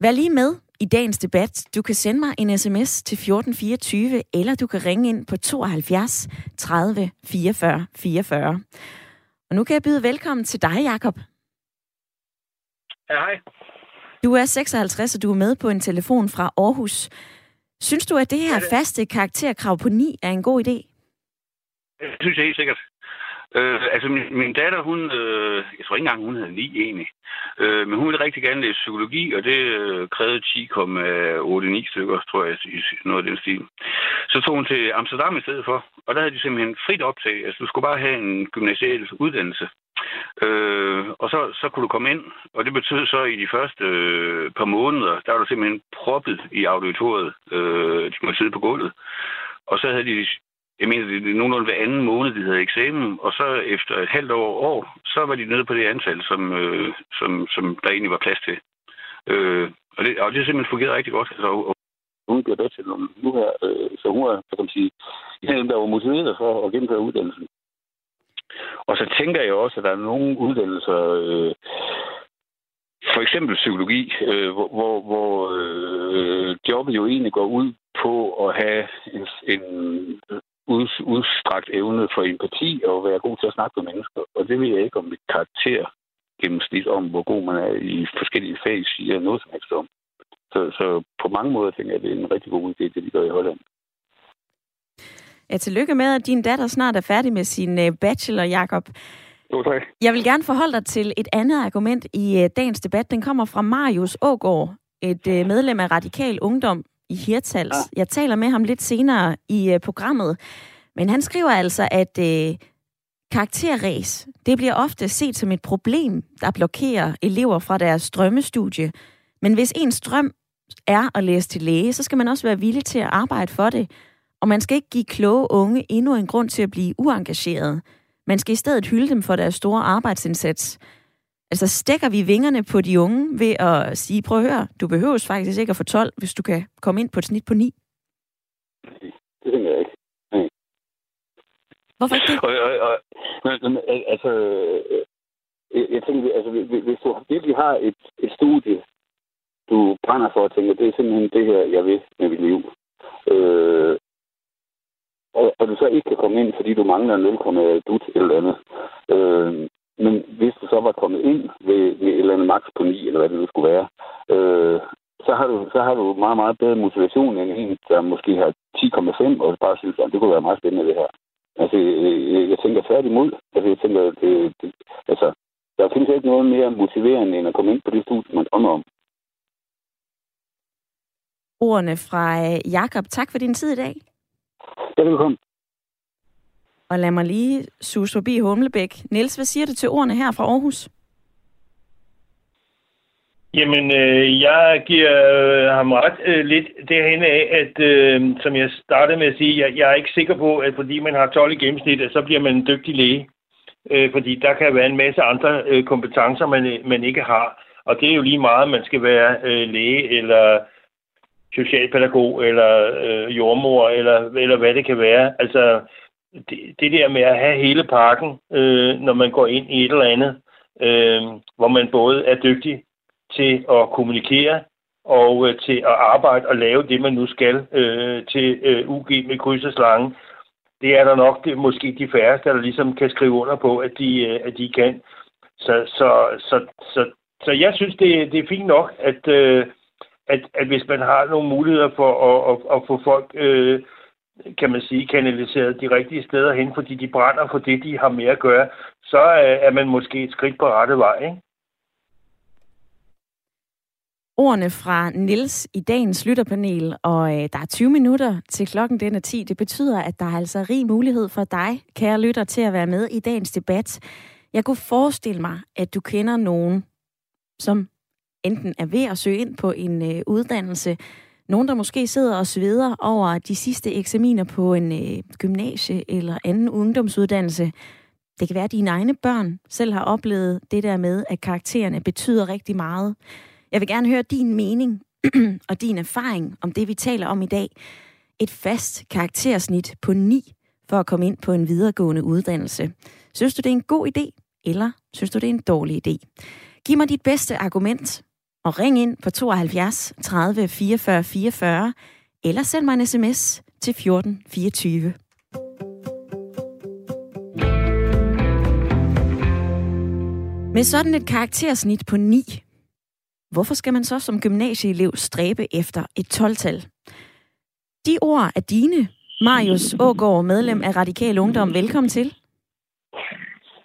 [SPEAKER 1] Vær lige med i dagens debat. Du kan sende mig en sms til 1424, eller du kan ringe ind på 72 30 44 44. Og nu kan jeg byde velkommen til dig, Jakob.
[SPEAKER 5] Ja, hej.
[SPEAKER 1] Du er 56, og du er med på en telefon fra Aarhus. Synes du, at det her faste karakterkrav på 9 er en god idé?
[SPEAKER 5] Det synes jeg helt sikkert. Øh, altså, min, min datter, hun, øh, jeg tror ikke engang, hun havde 9 egentlig. Øh, men hun ville rigtig gerne læse psykologi, og det øh, krævede 10,89 stykker, tror jeg, i noget af den stil. Så tog hun til Amsterdam i stedet for, og der havde de simpelthen frit optag. Altså, du skulle bare have en gymnasial uddannelse. Øh, og så, så kunne du komme ind, og det betød så i de første øh, par måneder, der var du simpelthen proppet i auditoriet. Øh, de måtte sidde på gulvet. Og så havde de jeg mener, det er nogenlunde hver anden måned, de havde eksamen, og så efter et halvt år, år så var de nede på det antal, som, øh, som, som der egentlig var plads til. Øh, og, det, og det simpelthen fungerede rigtig godt. Altså, og hun bliver bachelor nu her, øh, så hun er, kan man sige, en af dem, der var motiveret for at gennemføre uddannelsen. Og så tænker jeg også, at der er nogle uddannelser, øh, for eksempel psykologi, øh, hvor, hvor, hvor øh, jobbet jo egentlig går ud på at have en, en ud, udstrakt evne for empati og være god til at snakke med mennesker. Og det ved jeg ikke om mit karakter gennemsnit om, hvor god man er i forskellige fag, siger noget som helst om. Så, så på mange måder tænker jeg, at det er en rigtig god idé, det de gør i Holland.
[SPEAKER 1] Ja, tillykke med, at din datter snart er færdig med sin øh, bachelor, Jakob.
[SPEAKER 5] Jo, tak.
[SPEAKER 1] Jeg vil gerne forholde dig til et andet argument i øh, dagens debat. Den kommer fra Marius Ågård, et øh, medlem af Radikal Ungdom, i Hirtals. Ja. Jeg taler med ham lidt senere i programmet, men han skriver altså, at karakterræs, det bliver ofte set som et problem, der blokerer elever fra deres drømmestudie. Men hvis ens drøm er at læse til læge, så skal man også være villig til at arbejde for det. Og man skal ikke give kloge unge endnu en grund til at blive uengageret. Man skal i stedet hylde dem for deres store arbejdsindsats. Altså stikker vi vingerne på de unge ved at sige, prøv at høre, du behøver faktisk ikke at få 12, hvis du kan komme ind på et snit på 9?
[SPEAKER 5] Det tænker jeg ikke. Nej.
[SPEAKER 1] Hvorfor ikke det?
[SPEAKER 5] Og, og, og, altså, jeg, jeg tænker, altså, hvis du virkelig har et, et studie, du brænder for at tænke, det er simpelthen det her, jeg vil med mit liv. Øh, og, og du så ikke kan komme ind, fordi du mangler 0, dut eller andet. Øh, men hvis du så var kommet ind ved, ved et eller andet max på 9, eller hvad det nu skulle være, øh, så, har du, så har du meget, meget bedre motivation end en, der måske har 10,5, og bare synes, at det kunne være meget spændende det her. Altså, jeg, jeg tænker tværtimod. Altså, jeg tænker, det, det, altså, der findes ikke noget mere motiverende, end at komme ind på det studie, man drømmer om.
[SPEAKER 1] Ordene fra øh, Jakob. Tak for din tid i dag.
[SPEAKER 5] Ja, velkommen.
[SPEAKER 1] Og lad mig lige sus forbi Humlebæk. Niels, hvad siger du til ordene her fra Aarhus?
[SPEAKER 3] Jamen, øh, jeg giver øh, ham ret øh, lidt derhen af, at øh, som jeg startede med at sige, jeg, jeg er ikke sikker på, at fordi man har 12 i gennemsnit, at så bliver man en dygtig læge. Øh, fordi der kan være en masse andre øh, kompetencer, man, man ikke har. Og det er jo lige meget, man skal være øh, læge eller socialpædagog eller øh, jordmor eller, eller hvad det kan være. Altså det, det der med at have hele pakken, øh, når man går ind i et eller andet, øh, hvor man både er dygtig til at kommunikere og øh, til at arbejde og lave det, man nu skal øh, til øh, UG med kryds og slange. Det er der nok det, måske de færreste, der ligesom kan skrive under på, at de, øh, at de kan. Så, så, så, så, så jeg synes, det, det er fint nok, at, øh, at, at hvis man har nogle muligheder for at, at, at få folk, øh, kan man sige, kanaliseret de rigtige steder hen, fordi de brænder for det, de har med at gøre, så er, er man måske et skridt på rette vej. Ikke?
[SPEAKER 1] Ordene fra Nils i dagens lytterpanel, og øh, der er 20 minutter til klokken den er 10. Det betyder, at der er altså rig mulighed for dig, kære lytter, til at være med i dagens debat. Jeg kunne forestille mig, at du kender nogen, som enten er ved at søge ind på en øh, uddannelse, nogen, der måske sidder og sveder over de sidste eksaminer på en øh, gymnasie eller anden ungdomsuddannelse. Det kan være, at dine egne børn selv har oplevet det der med, at karaktererne betyder rigtig meget. Jeg vil gerne høre din mening og din erfaring om det, vi taler om i dag. Et fast karaktersnit på 9 for at komme ind på en videregående uddannelse. Synes du, det er en god idé, eller synes du, det er en dårlig idé? Giv mig dit bedste argument, og ring ind på 72 30 44 44, eller send mig en sms til 14 24. Med sådan et karaktersnit på 9, hvorfor skal man så som gymnasieelev stræbe efter et 12-tal? De ord er dine. Marius Ågaard, medlem af Radikal Ungdom. Velkommen til.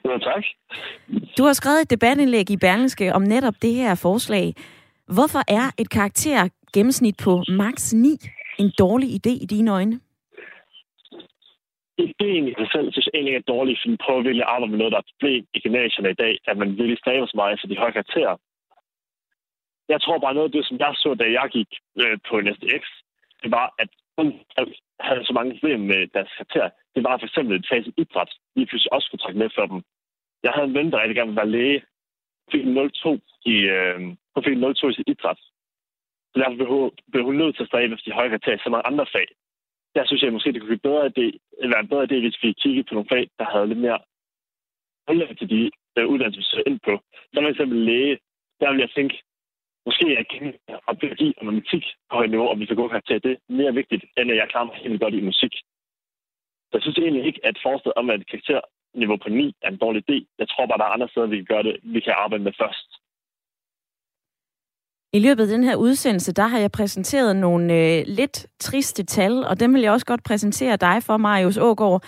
[SPEAKER 6] Ja, tak.
[SPEAKER 1] Du har skrevet et debatindlæg i Berlingske om netop det her forslag. Hvorfor er et karakter gennemsnit på max 9 en dårlig idé i dine øjne?
[SPEAKER 6] Ideen i sig selv synes jeg egentlig er dårlig, fordi prøver virkelig at arbejde med noget, der er problem i gymnasierne i dag, at man virkelig stræber så meget for de høje karakterer. Jeg tror bare noget af det, som jeg så, da jeg gik øh, på NSTX, det var, at havde så mange problemer med deres karakter. Det var for eksempel et fag som idræt, vi pludselig også skulle trække med for dem. Jeg havde en ven, der rigtig gerne ville være læge, fik en 0,2 i, øh, hun fik en 0,2 i sit idræt. Så derfor blev hun, blev hun nødt til at stræbe efter de høje karakterer i så mange andre fag. Der synes jeg måske, det kunne blive bedre idé, være en bedre idé, hvis vi kiggede på nogle fag, der havde lidt mere grundlag til de øh, uddannelser, vi ind på. Som for eksempel læge. Der vil jeg tænke, måske er kemi og biologi og matematik på højt niveau, og vi kan gå karakter. Det er mere vigtigt, end at jeg klarer mig helt godt i musik. Så jeg synes egentlig ikke, at forslaget om, at karakter niveau på 9 er en dårlig idé. Jeg tror bare, der er andre steder, vi kan gøre det, vi kan arbejde med først.
[SPEAKER 1] I løbet af den her udsendelse, der har jeg præsenteret nogle øh, lidt triste tal, og dem vil jeg også godt præsentere dig for, Marius Ågaard.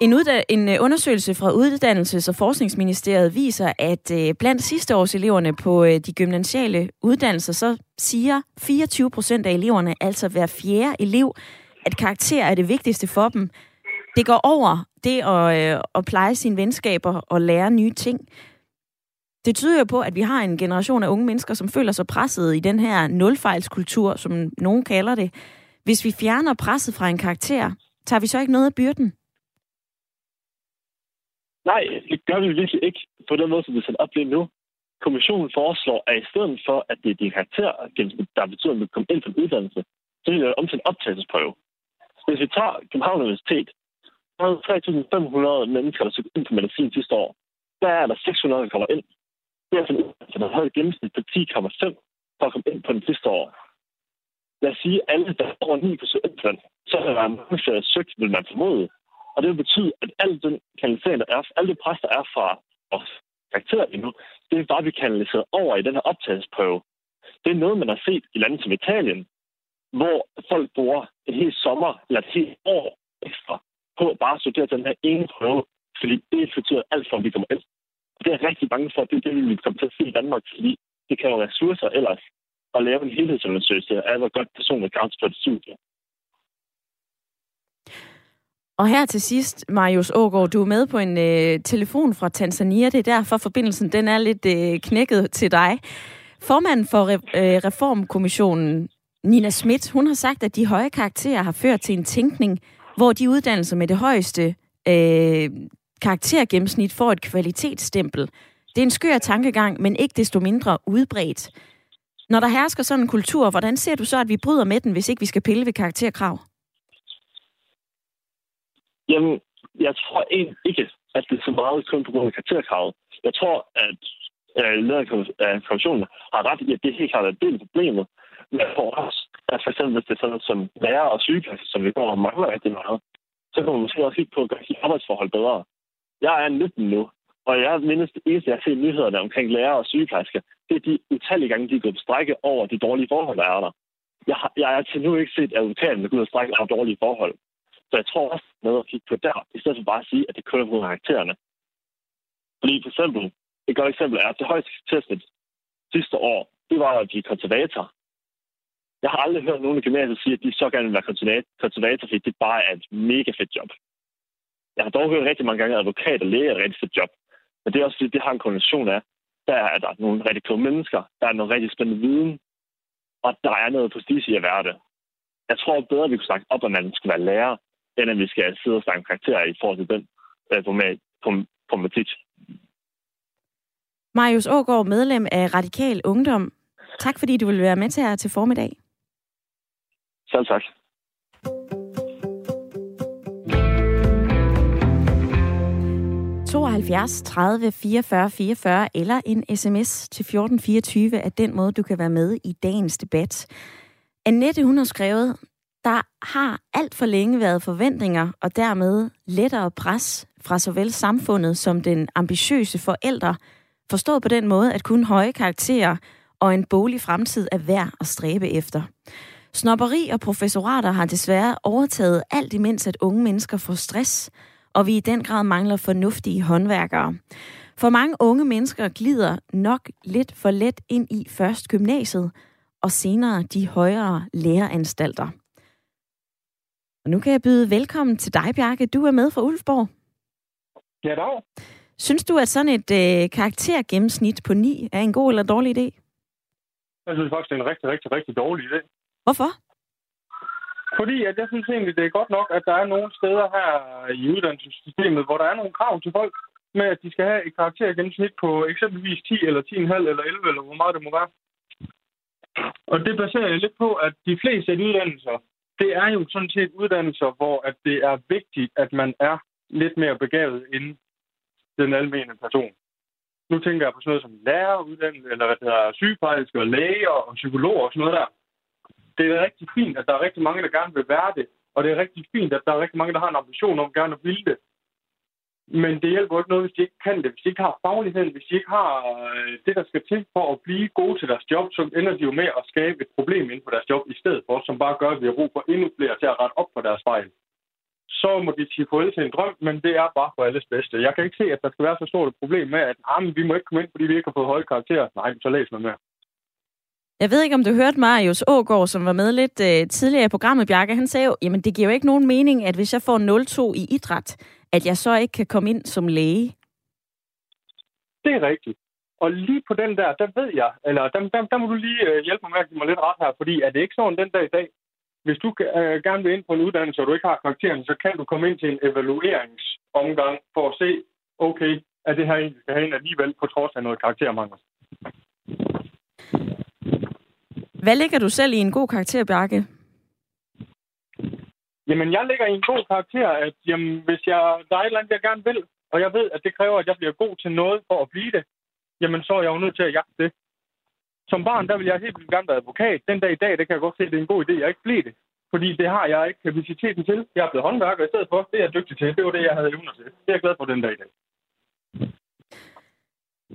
[SPEAKER 1] En, udda- en øh, undersøgelse fra Uddannelses- og Forskningsministeriet viser, at øh, blandt sidste års eleverne på øh, de gymnasiale uddannelser, så siger 24 procent af eleverne, altså hver fjerde elev, at karakter er det vigtigste for dem. Det går over det at, øh, at pleje sine venskaber og lære nye ting. Det tyder jo på, at vi har en generation af unge mennesker, som føler sig presset i den her nulfejlskultur, som nogen kalder det. Hvis vi fjerner presset fra en karakter, tager vi så ikke noget af byrden?
[SPEAKER 6] Nej, det gør vi virkelig ikke på den måde, som det er sat op lige nu. Kommissionen foreslår, at i stedet for, at det er din karakter, der betyder, at du kommer ind på en uddannelse, så vil det om til en optagelsesprøve. Hvis vi tager København Universitet, der er 3.500 mennesker, der søgte ind på medicin sidste år. Der er der 600, der kommer ind. Det er altså en uddannelse, der har gennemsnit på 10,5 for at komme ind på den sidste år. Lad os sige, at alle, der er over 9 på søgten, så er der mange flere søgt, vil man formode. Og det vil betyde, at al den kanalisering, der er, alle det pres, der er fra vores karakterer endnu, det er bare vi kanaliseret over i den her optagelsesprøve. Det er noget, man har set i lande som Italien, hvor folk bruger en hel sommer eller et helt år ekstra på at bare studere den her ene prøve, fordi det betyder alt for, at vi kommer ind. Og det er rigtig bange for, at det er det, vi kommer til at se i Danmark, fordi det kan jo ressourcer ellers at lave en helhedsundersøgelse af, hvor godt personen kan på et studie.
[SPEAKER 1] Og her til sidst, Marius Ågaard, du er med på en øh, telefon fra Tanzania. Det er derfor forbindelsen den er lidt øh, knækket til dig. Formanden for re- øh, Reformkommissionen, Nina Schmidt, hun har sagt, at de høje karakterer har ført til en tænkning, hvor de uddannelser med det højeste øh, karaktergennemsnit får et kvalitetsstempel. Det er en skør tankegang, men ikke desto mindre udbredt. Når der hersker sådan en kultur, hvordan ser du så, at vi bryder med den, hvis ikke vi skal pille ved karakterkrav?
[SPEAKER 6] Jamen, jeg tror egentlig ikke, at det er så meget kun på grund af karakterkravet. Jeg tror, at øh, lederen af kommissionen har ret i, at det helt klart er del af problemet. Men for os, at for eksempel hvis det er sådan som lærer og sygeplejerske, som vi går og mangler rigtig meget, så kan man måske også kigge på at gøre de arbejdsforhold bedre. Jeg er 19 nu, og jeg mindes det eneste, jeg har set nyhederne omkring lærer og sygeplejersker, det er de utallige gange, de er gået på strække over de dårlige forhold, der er der. Jeg har, jeg har til nu ikke set advokaterne gå ud og strække over dårlige forhold. Så jeg tror også noget at kigge på der, i stedet for bare at sige, at det kører på karaktererne. Fordi for eksempel, et godt eksempel er, at det højeste testet sidste år, det var at blive konservator. Jeg har aldrig hørt nogen i gymnasiet sige, at de så gerne vil være konservator, fordi det bare er et mega fedt job. Jeg har dog hørt rigtig mange gange, at advokat og læge er et rigtig fedt job. Men det er også fordi, det har en kombination af, der er der nogle rigtig kloge mennesker, der er noget rigtig spændende viden, og der er noget prestige i at være det. Jeg tror bedre, at vi kunne snakke op, at man skal være lærer, end at vi skal sidde og snakke karakterer i forhold til den øh, problematik.
[SPEAKER 1] Marius Ågaard, medlem af Radikal Ungdom. Tak fordi du vil være med til her til formiddag.
[SPEAKER 6] Selv tak.
[SPEAKER 1] 72 30 44 44 eller en sms til 1424 er den måde, du kan være med i dagens debat. Annette, hun har skrevet, der har alt for længe været forventninger og dermed lettere pres fra såvel samfundet som den ambitiøse forældre, forstået på den måde, at kun høje karakterer og en bolig fremtid er værd at stræbe efter. Snopperi og professorater har desværre overtaget alt imens, at unge mennesker får stress, og vi i den grad mangler fornuftige håndværkere. For mange unge mennesker glider nok lidt for let ind i først gymnasiet, og senere de højere læreanstalter. Og nu kan jeg byde velkommen til dig, Bjarke. Du er med fra Ulfborg.
[SPEAKER 7] Ja, dag.
[SPEAKER 1] Synes du, at sådan et øh, karaktergennemsnit på 9 er en god eller dårlig idé?
[SPEAKER 7] Jeg synes faktisk, det er en rigtig, rigtig, rigtig dårlig idé.
[SPEAKER 1] Hvorfor?
[SPEAKER 7] Fordi at jeg synes egentlig, det er godt nok, at der er nogle steder her i uddannelsessystemet, hvor der er nogle krav til folk med, at de skal have et karaktergennemsnit på eksempelvis 10 eller 10,5 eller 11 eller hvor meget det må være. Og det baserer jeg lidt på, at de fleste af de uddannelser, det er jo sådan set uddannelser, hvor at det er vigtigt, at man er lidt mere begavet end den almindelige person. Nu tænker jeg på sådan noget som læreruddannelse, eller hvad det hedder, sygeplejersker, læger og psykologer og sådan noget der det er rigtig fint, at der er rigtig mange, der gerne vil være det. Og det er rigtig fint, at der er rigtig mange, der har en ambition om gerne at ville det. Men det hjælper ikke noget, hvis de ikke kan det. Hvis de ikke har fagligheden, hvis de ikke har øh, det, der skal til for at blive gode til deres job, så ender de jo med at skabe et problem inden for deres job i stedet for, som bare gør, at vi har brug for endnu flere til at rette op på deres fejl. Så må de sige farvel til en drøm, men det er bare for alles bedste. Jeg kan ikke se, at der skal være så stort et problem med, at ah, vi må ikke komme ind, fordi vi ikke har fået høje karakterer. Nej, så læs noget mere.
[SPEAKER 1] Jeg ved ikke, om du hørte Marius Ågård, som var med lidt øh, tidligere i programmet, Bjarke. Han sagde jo, jamen det giver jo ikke nogen mening, at hvis jeg får 0-2 i idræt, at jeg så ikke kan komme ind som læge.
[SPEAKER 7] Det er rigtigt. Og lige på den der, der ved jeg, eller der, der, der må du lige øh, hjælpe mig med at give mig lidt ret her, fordi er det ikke sådan den dag i dag, hvis du øh, gerne vil ind på en uddannelse, og du ikke har karakteren, så kan du komme ind til en evalueringsomgang for at se, okay, er det her egentlig skal have en alligevel, på trods af noget karaktermangel.
[SPEAKER 1] Hvad ligger du selv i en god karakter, Bjarke?
[SPEAKER 7] Jamen, jeg ligger i en god karakter, at jamen, hvis jeg, der er et eller andet, jeg gerne vil, og jeg ved, at det kræver, at jeg bliver god til noget for at blive det, jamen, så er jeg jo nødt til at jagte det. Som barn, der vil jeg helt vildt gerne være advokat. Den dag i dag, det kan jeg godt se, at det er en god idé, jeg ikke bliver det. Fordi det har jeg ikke kapaciteten til. Jeg er blevet håndværker i stedet for. Det er jeg dygtig til. Det var det, jeg havde evner til. Det er jeg glad for den dag i dag.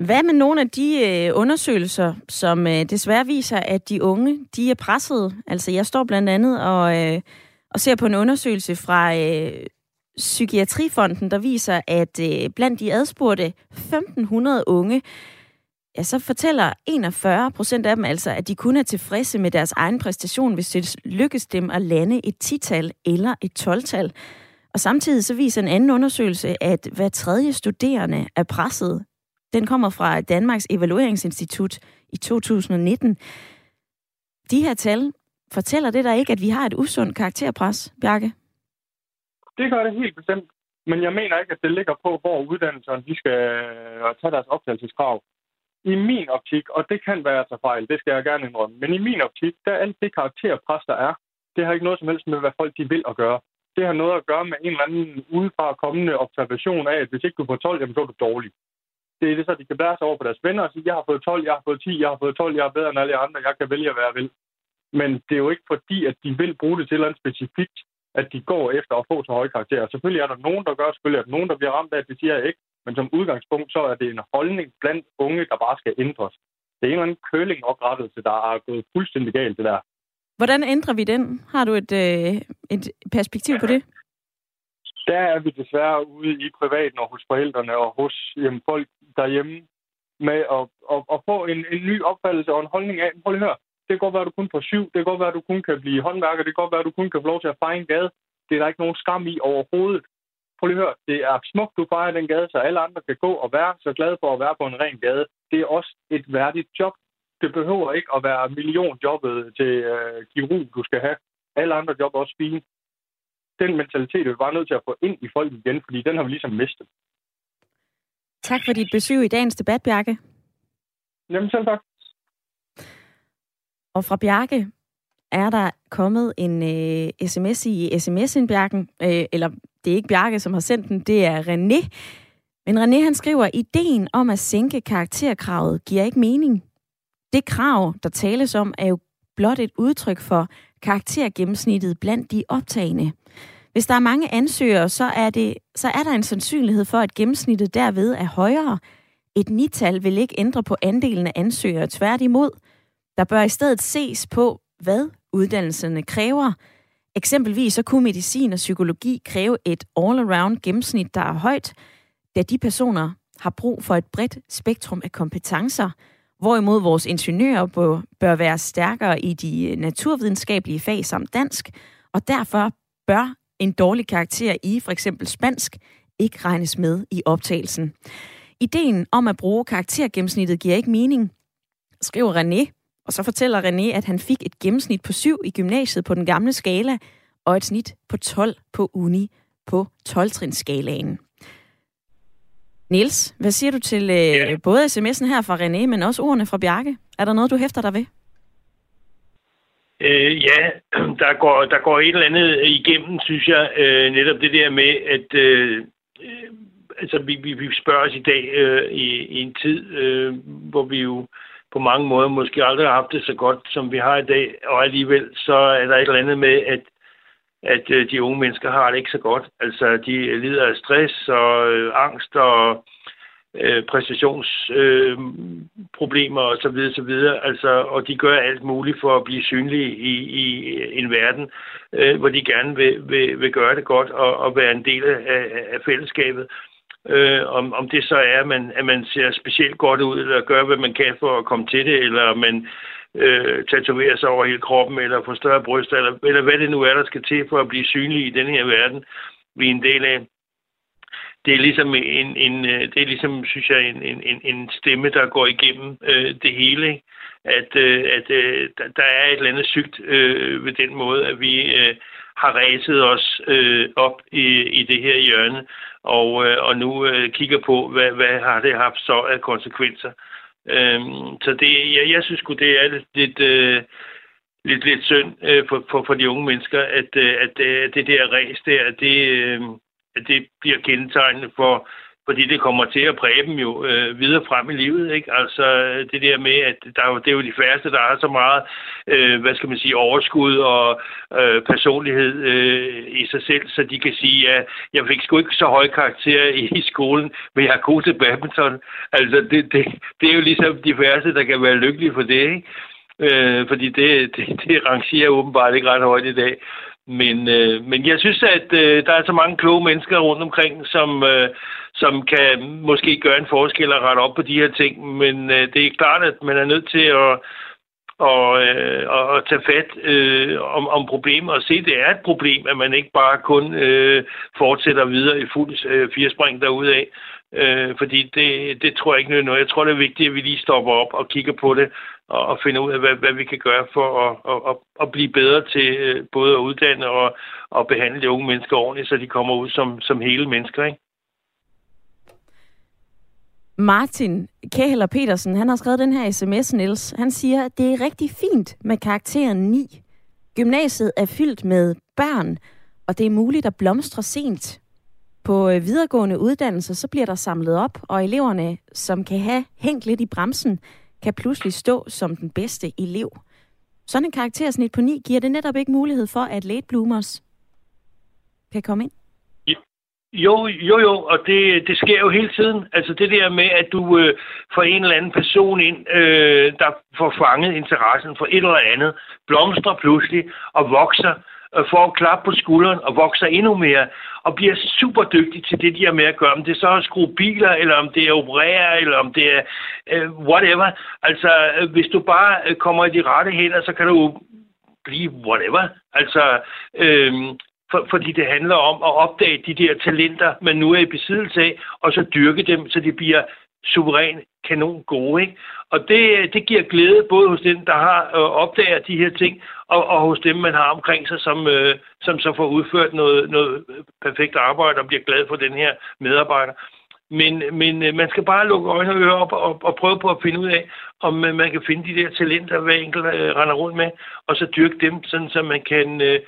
[SPEAKER 1] Hvad med nogle af de øh, undersøgelser, som øh, desværre viser, at de unge, de er presset? Altså, jeg står blandt andet og, øh, og ser på en undersøgelse fra øh, Psykiatrifonden, der viser, at øh, blandt de adspurgte 1500 unge, ja, så fortæller 41 procent af dem altså, at de kun er tilfredse med deres egen præstation, hvis det lykkes dem at lande et 10-tal eller et 12-tal. Og samtidig så viser en anden undersøgelse, at hver tredje studerende er presset den kommer fra Danmarks Evalueringsinstitut i 2019. De her tal fortæller det der ikke, at vi har et usundt karakterpres, Bjarke?
[SPEAKER 7] Det gør det helt bestemt. Men jeg mener ikke, at det ligger på, hvor uddannelserne de skal øh, tage deres optagelseskrav. I min optik, og det kan være så fejl, det skal jeg gerne indrømme, men i min optik, der er alt det karakterpres, der er, det har ikke noget som helst med, hvad folk de vil at gøre. Det har noget at gøre med en eller anden udefra kommende observation af, at hvis ikke du får 12, jamen så er du dårlig. Det er det så, de kan bære sig over på deres venner og sige, jeg har fået 12, jeg har fået 10, jeg har fået 12, jeg er bedre end alle andre, jeg kan vælge, hvad jeg vil. Men det er jo ikke fordi, at de vil bruge det til noget specifikt, at de går efter at få så høje karakterer. Selvfølgelig er der nogen, der gør, selvfølgelig er der nogen, der bliver ramt af, det siger jeg ikke. Men som udgangspunkt, så er det en holdning blandt unge, der bare skal ændres. Det er en eller anden kølingoprettelse, der er gået fuldstændig galt, det der.
[SPEAKER 1] Hvordan ændrer vi den? Har du et, øh, et perspektiv på det?
[SPEAKER 7] Der er vi desværre ude i privaten og hos forældrene og hos jamen, folk derhjemme med at, at, at få en, en ny opfattelse og en holdning af, prøv lige at høre, det kan godt være, at du kun får syv, det kan godt være, at du kun kan blive håndværker, det kan godt være, at du kun kan få lov til at fejre en gade. Det er der ikke nogen skam i overhovedet. Prøv lige at høre, det er smukt, du fejrer den gade, så alle andre kan gå og være så glade for at være på en ren gade. Det er også et værdigt job. Det behøver ikke at være millionjobbet til øh, kirurg, du skal have. Alle andre job er også fine. Den mentalitet er vi bare nødt til at få ind i folk igen, fordi den har vi ligesom mistet.
[SPEAKER 1] Tak for dit besøg i dagens debat, Bjarke.
[SPEAKER 7] Jamen selv tak.
[SPEAKER 1] Og fra Bjarke er der kommet en øh, sms i sms-indbjergen, øh, eller det er ikke Bjarke, som har sendt den, det er René. Men René han skriver, ideen om at sænke karakterkravet giver ikke mening. Det krav, der tales om, er jo blot et udtryk for karaktergennemsnittet blandt de optagende. Hvis der er mange ansøgere, så er, det, så er der en sandsynlighed for, at gennemsnittet derved er højere. Et nital vil ikke ændre på andelen af ansøgere. Tværtimod, der bør i stedet ses på, hvad uddannelserne kræver. Eksempelvis så kunne medicin og psykologi kræve et all-around gennemsnit, der er højt, da de personer har brug for et bredt spektrum af kompetencer, hvorimod vores ingeniører bør være stærkere i de øh, naturvidenskabelige fag samt dansk, og derfor bør en dårlig karakter i for eksempel spansk ikke regnes med i optagelsen. Ideen om at bruge karaktergennemsnittet giver ikke mening, skriver René, og så fortæller René, at han fik et gennemsnit på 7 i gymnasiet på den gamle skala, og et snit på 12 på uni på 12-trinsskalaen. Niels, hvad siger du til øh, ja. både sms'en her fra René, men også ordene fra Bjarke? Er der noget, du hæfter dig ved?
[SPEAKER 3] Øh, ja, der går, der går et eller andet igennem, synes jeg, øh, netop det der med, at øh, øh, altså, vi, vi, vi spørger os i dag øh, i, i en tid, øh, hvor vi jo på mange måder måske aldrig har haft det så godt, som vi har i dag, og alligevel så er der et eller andet med, at at øh, de unge mennesker har det ikke så godt. Altså, de lider af stress og øh, angst og øh, præstationsproblemer øh, osv. videre. Altså, og de gør alt muligt for at blive synlige i, i en verden, øh, hvor de gerne vil, vil, vil gøre det godt og, og være en del af, af fællesskabet. Øh, om, om det så er, at man, at man ser specielt godt ud, eller gør, hvad man kan for at komme til det, eller man øh, tatoverer sig over hele kroppen, eller får større bryster, eller, eller hvad det nu er, der skal til for at blive synlig i den her verden, vi er en del af det er ligesom en, en øh, det er ligesom, synes jeg, en, en, en stemme, der går igennem øh, det hele. Ikke? At, øh, at øh, der er et eller andet sygt øh, ved den måde, at vi øh, har ræset os øh, op i, i det her hjørne, og, øh, og nu øh, kigger på, hvad, hvad har det haft så af konsekvenser. Øh, så det, jeg, jeg synes godt det er lidt, lidt, øh, lidt, lidt synd øh, for, for, for de unge mennesker, at, øh, at, øh, det der ræs der, det... Øh, at det bliver kendetegnende for, fordi det kommer til at præge dem jo øh, videre frem i livet. Ikke? Altså det der med, at der er jo, det er jo de færreste, der har så meget, øh, hvad skal man sige, overskud og øh, personlighed øh, i sig selv, så de kan sige, at ja, jeg fik sgu ikke så høje karakterer i, i skolen, men jeg er god til badminton. Altså det, det, det er jo ligesom de færreste, der kan være lykkelige for det, ikke? Øh, fordi det, det, det rangerer åbenbart ikke ret højt i dag. Men, øh, men jeg synes, at øh, der er så mange kloge mennesker rundt omkring, som, øh, som kan måske gøre en forskel og rette op på de her ting. Men øh, det er klart, at man er nødt til at, og, øh, og tage fat øh, om, om problemet og se, at det er et problem, at man ikke bare kun øh, fortsætter videre i fuld øh, firespring derudad. Øh, fordi det, det tror jeg ikke noget. Jeg tror, det er vigtigt, at vi lige stopper op og kigger på det og, og finder ud af, hvad, hvad vi kan gøre for at, at, at blive bedre til øh, både at uddanne og at behandle de unge mennesker ordentligt, så de kommer ud som, som hele mennesker. Ikke?
[SPEAKER 1] Martin Kæheller Petersen, han har skrevet den her sms, Niels. Han siger, at det er rigtig fint med karakteren 9. Gymnasiet er fyldt med børn, og det er muligt at blomstre sent. På øh, videregående uddannelser, så bliver der samlet op, og eleverne, som kan have hængt lidt i bremsen, kan pludselig stå som den bedste elev. Sådan en karaktersnit på 9 giver det netop ikke mulighed for, at late bloomers kan komme ind.
[SPEAKER 3] Jo, jo, jo, og det, det sker jo hele tiden. Altså det der med, at du øh, får en eller anden person ind, øh, der får fanget interessen for et eller andet, blomstrer pludselig og vokser, øh, får klap på skulderen og vokser endnu mere, og bliver super dygtig til det, de har med at gøre. Om det så er at skrue biler, eller om det er at operere, eller om det er øh, whatever. Altså, øh, hvis du bare øh, kommer i de rette hænder, så kan du blive whatever. Altså, øh, for, fordi det handler om at opdage de der talenter, man nu er i besiddelse af, og så dyrke dem, så de bliver suveræn kanon gode. Ikke? Og det, øh, det giver glæde både hos den, der har øh, opdager de her ting, og, og hos dem, man har omkring sig, som, øh, som så får udført noget, noget perfekt arbejde og bliver glad for den her medarbejder. Men, men øh, man skal bare lukke øjne og ører op og, og prøve på at finde ud af, om øh, man kan finde de der talenter, hver enkelt øh, render rundt med, og så dyrke dem, sådan så man kan øh,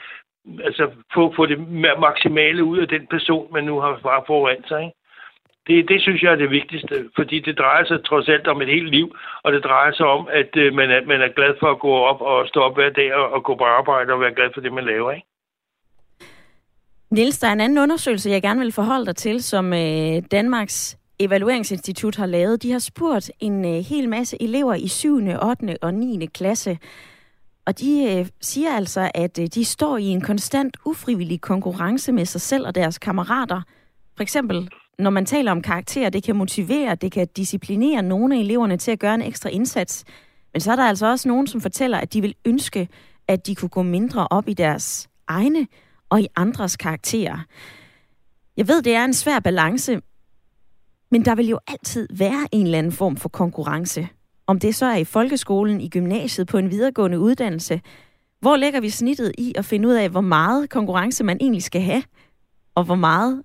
[SPEAKER 3] altså få, få det maksimale ud af den person, man nu har bare foran sig. Ikke? Det, det synes jeg er det vigtigste, fordi det drejer sig trods alt om et helt liv, og det drejer sig om, at øh, man, er, man er glad for at gå op og stå op hver dag og, og gå på arbejde og være glad for det, man laver. Ikke?
[SPEAKER 1] Niels, der er en anden undersøgelse, jeg gerne vil forholde dig til, som øh, Danmarks Evalueringsinstitut har lavet. De har spurgt en øh, hel masse elever i 7., 8. og 9. klasse, og de øh, siger altså, at øh, de står i en konstant ufrivillig konkurrence med sig selv og deres kammerater. For eksempel, når man taler om karakterer, det kan motivere, det kan disciplinere nogle af eleverne til at gøre en ekstra indsats. Men så er der altså også nogen, som fortæller, at de vil ønske, at de kunne gå mindre op i deres egne og i andres karakterer. Jeg ved, det er en svær balance, men der vil jo altid være en eller anden form for konkurrence om det så er i folkeskolen, i gymnasiet, på en videregående uddannelse. Hvor lægger vi snittet i at finde ud af, hvor meget konkurrence man egentlig skal have, og hvor meget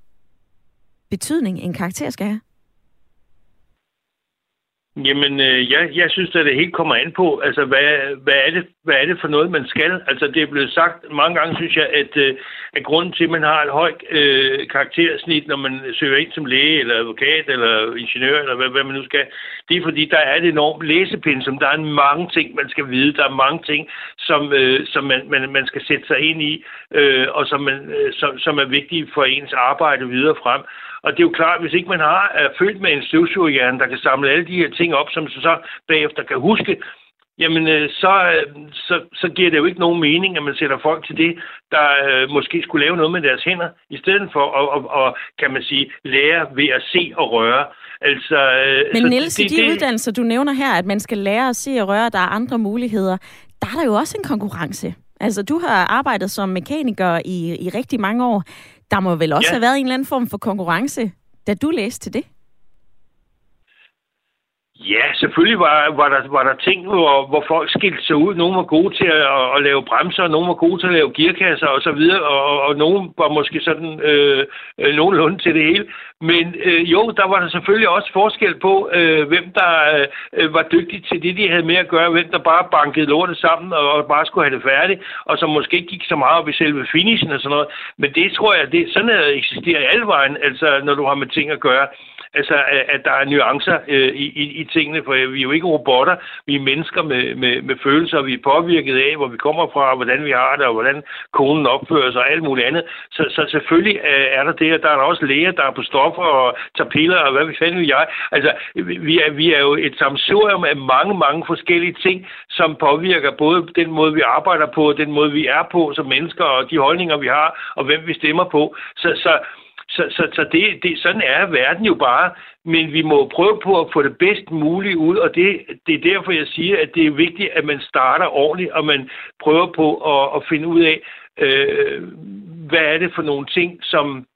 [SPEAKER 1] betydning en karakter skal have?
[SPEAKER 3] Jamen, øh, jeg, jeg synes, at det helt kommer an på, altså, hvad, hvad, er det, hvad er det for noget, man skal? Altså, det er blevet sagt mange gange, synes jeg, at, øh, at grunden til, at man har et højt øh, karaktersnit, når man søger ind som læge, eller advokat, eller ingeniør, eller hvad, hvad man nu skal, det er fordi, der er et enormt læsepensum. Der er mange ting, man skal vide. Der er mange ting, som, øh, som man, man, man skal sætte sig ind i, øh, og som, man, øh, som, som er vigtige for ens arbejde videre frem. Og det er jo klart, hvis ikke man har er født med en støvsugerhjerne, der kan samle alle de her ting op, som så bagefter kan huske, jamen øh, så, øh, så, så giver det jo ikke nogen mening, at man sætter folk til det, der øh, måske skulle lave noget med deres hænder, i stedet for at, og, og, kan man sige, lære ved at se og røre.
[SPEAKER 1] Altså, øh, Men Niels, det, de det, uddannelser, du nævner her, at man skal lære at se og røre, der er andre muligheder, der er der jo også en konkurrence. Altså, du har arbejdet som mekaniker i, i rigtig mange år. Der må vel også ja. have været en eller anden form for konkurrence, da du læste til det?
[SPEAKER 3] Ja, selvfølgelig var, var, der, var der ting, hvor, hvor folk skilte sig ud. Nogle var gode til at, at lave bremser, og nogle var gode til at lave gearkasser og så videre, og, og nogle var måske sådan øh, øh, nogenlunde til det hele. Men øh, jo, der var der selvfølgelig også forskel på, øh, hvem der øh, øh, var dygtig til det, de havde med at gøre, hvem der bare bankede lortet sammen og, og bare skulle have det færdigt, og som måske ikke gik så meget op i selve finishen og sådan noget. Men det tror jeg, det sådan eksisterer i alle vejen, altså når du har med ting at gøre altså, at der er nuancer øh, i, i, i tingene, for vi er jo ikke robotter, vi er mennesker med, med, med følelser, vi er påvirket af, hvor vi kommer fra, hvordan vi har det, og hvordan konen opfører sig, og alt muligt andet. Så, så selvfølgelig øh, er der det, og der er der også læger, der er på stoffer og tager piller, og hvad vi fanden jeg. Altså, vi er, vi er jo et samsurium af mange, mange forskellige ting, som påvirker både den måde, vi arbejder på, den måde, vi er på som mennesker, og de holdninger, vi har, og hvem vi stemmer på. Så, så så, så, så det, det, sådan er verden jo bare, men vi må prøve på at få det bedst muligt ud, og det, det er derfor, jeg siger, at det er vigtigt, at man starter ordentligt, og man prøver på at, at finde ud af, øh, hvad er det for nogle ting, som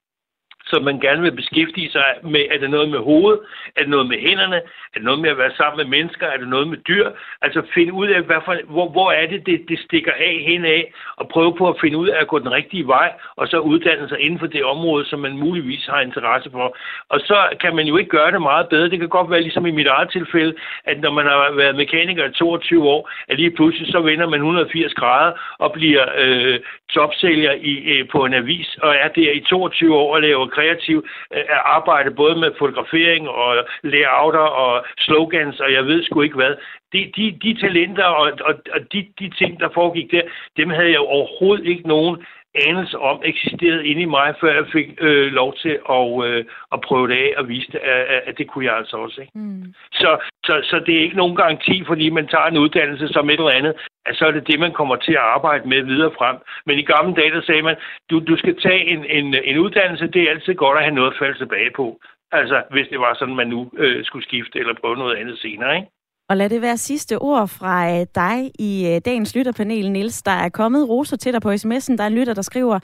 [SPEAKER 3] som man gerne vil beskæftige sig med. Er det noget med hovedet? Er det noget med hænderne? Er det noget med at være sammen med mennesker? Er det noget med dyr? Altså finde ud af, hvad for, hvor, hvor er det, det, det stikker af hen af, og prøve på at finde ud af at gå den rigtige vej, og så uddanne sig inden for det område, som man muligvis har interesse for. Og så kan man jo ikke gøre det meget bedre. Det kan godt være ligesom i mit eget tilfælde, at når man har været mekaniker i 22 år, at lige pludselig så vender man 180 grader og bliver øh, topsælger i, øh, på en avis, og er der i 22 år og laver kreativ øh, arbejde både med fotografering og layouter og slogans, og jeg ved sgu ikke hvad. De, de, de talenter og, og, og de, de ting, der foregik der, dem havde jeg overhovedet ikke nogen anelse om eksisterede inde i mig, før jeg fik øh, lov til at, øh, at prøve det af og vise det, at, at det kunne jeg altså også. Ikke? Mm. Så, så, så det er ikke nogen garanti, fordi man tager en uddannelse som et eller andet, at så er det det, man kommer til at arbejde med videre frem. Men i gamle dage, der sagde man, du, du skal tage en, en, en uddannelse, det er altid godt at have noget at falde tilbage på. Altså, hvis det var sådan, man nu øh, skulle skifte eller prøve noget andet senere, ikke?
[SPEAKER 1] Og lad det være sidste ord fra øh, dig i øh, dagens lytterpanel, Nils. Der er kommet roser til dig på sms'en. Der er en lytter, der skriver,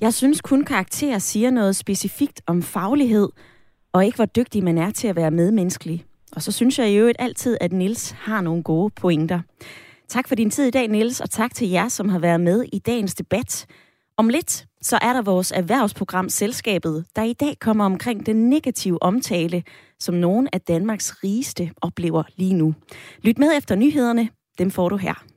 [SPEAKER 1] jeg synes kun karakterer siger noget specifikt om faglighed, og ikke hvor dygtig man er til at være medmenneskelig. Og så synes jeg i øvrigt altid, at Nils har nogle gode pointer. Tak for din tid i dag, Nils, og tak til jer, som har været med i dagens debat. Om lidt, så er der vores erhvervsprogram Selskabet, der i dag kommer omkring den negative omtale, som nogle af Danmarks rigeste oplever lige nu. Lyt med efter nyhederne. Dem får du her.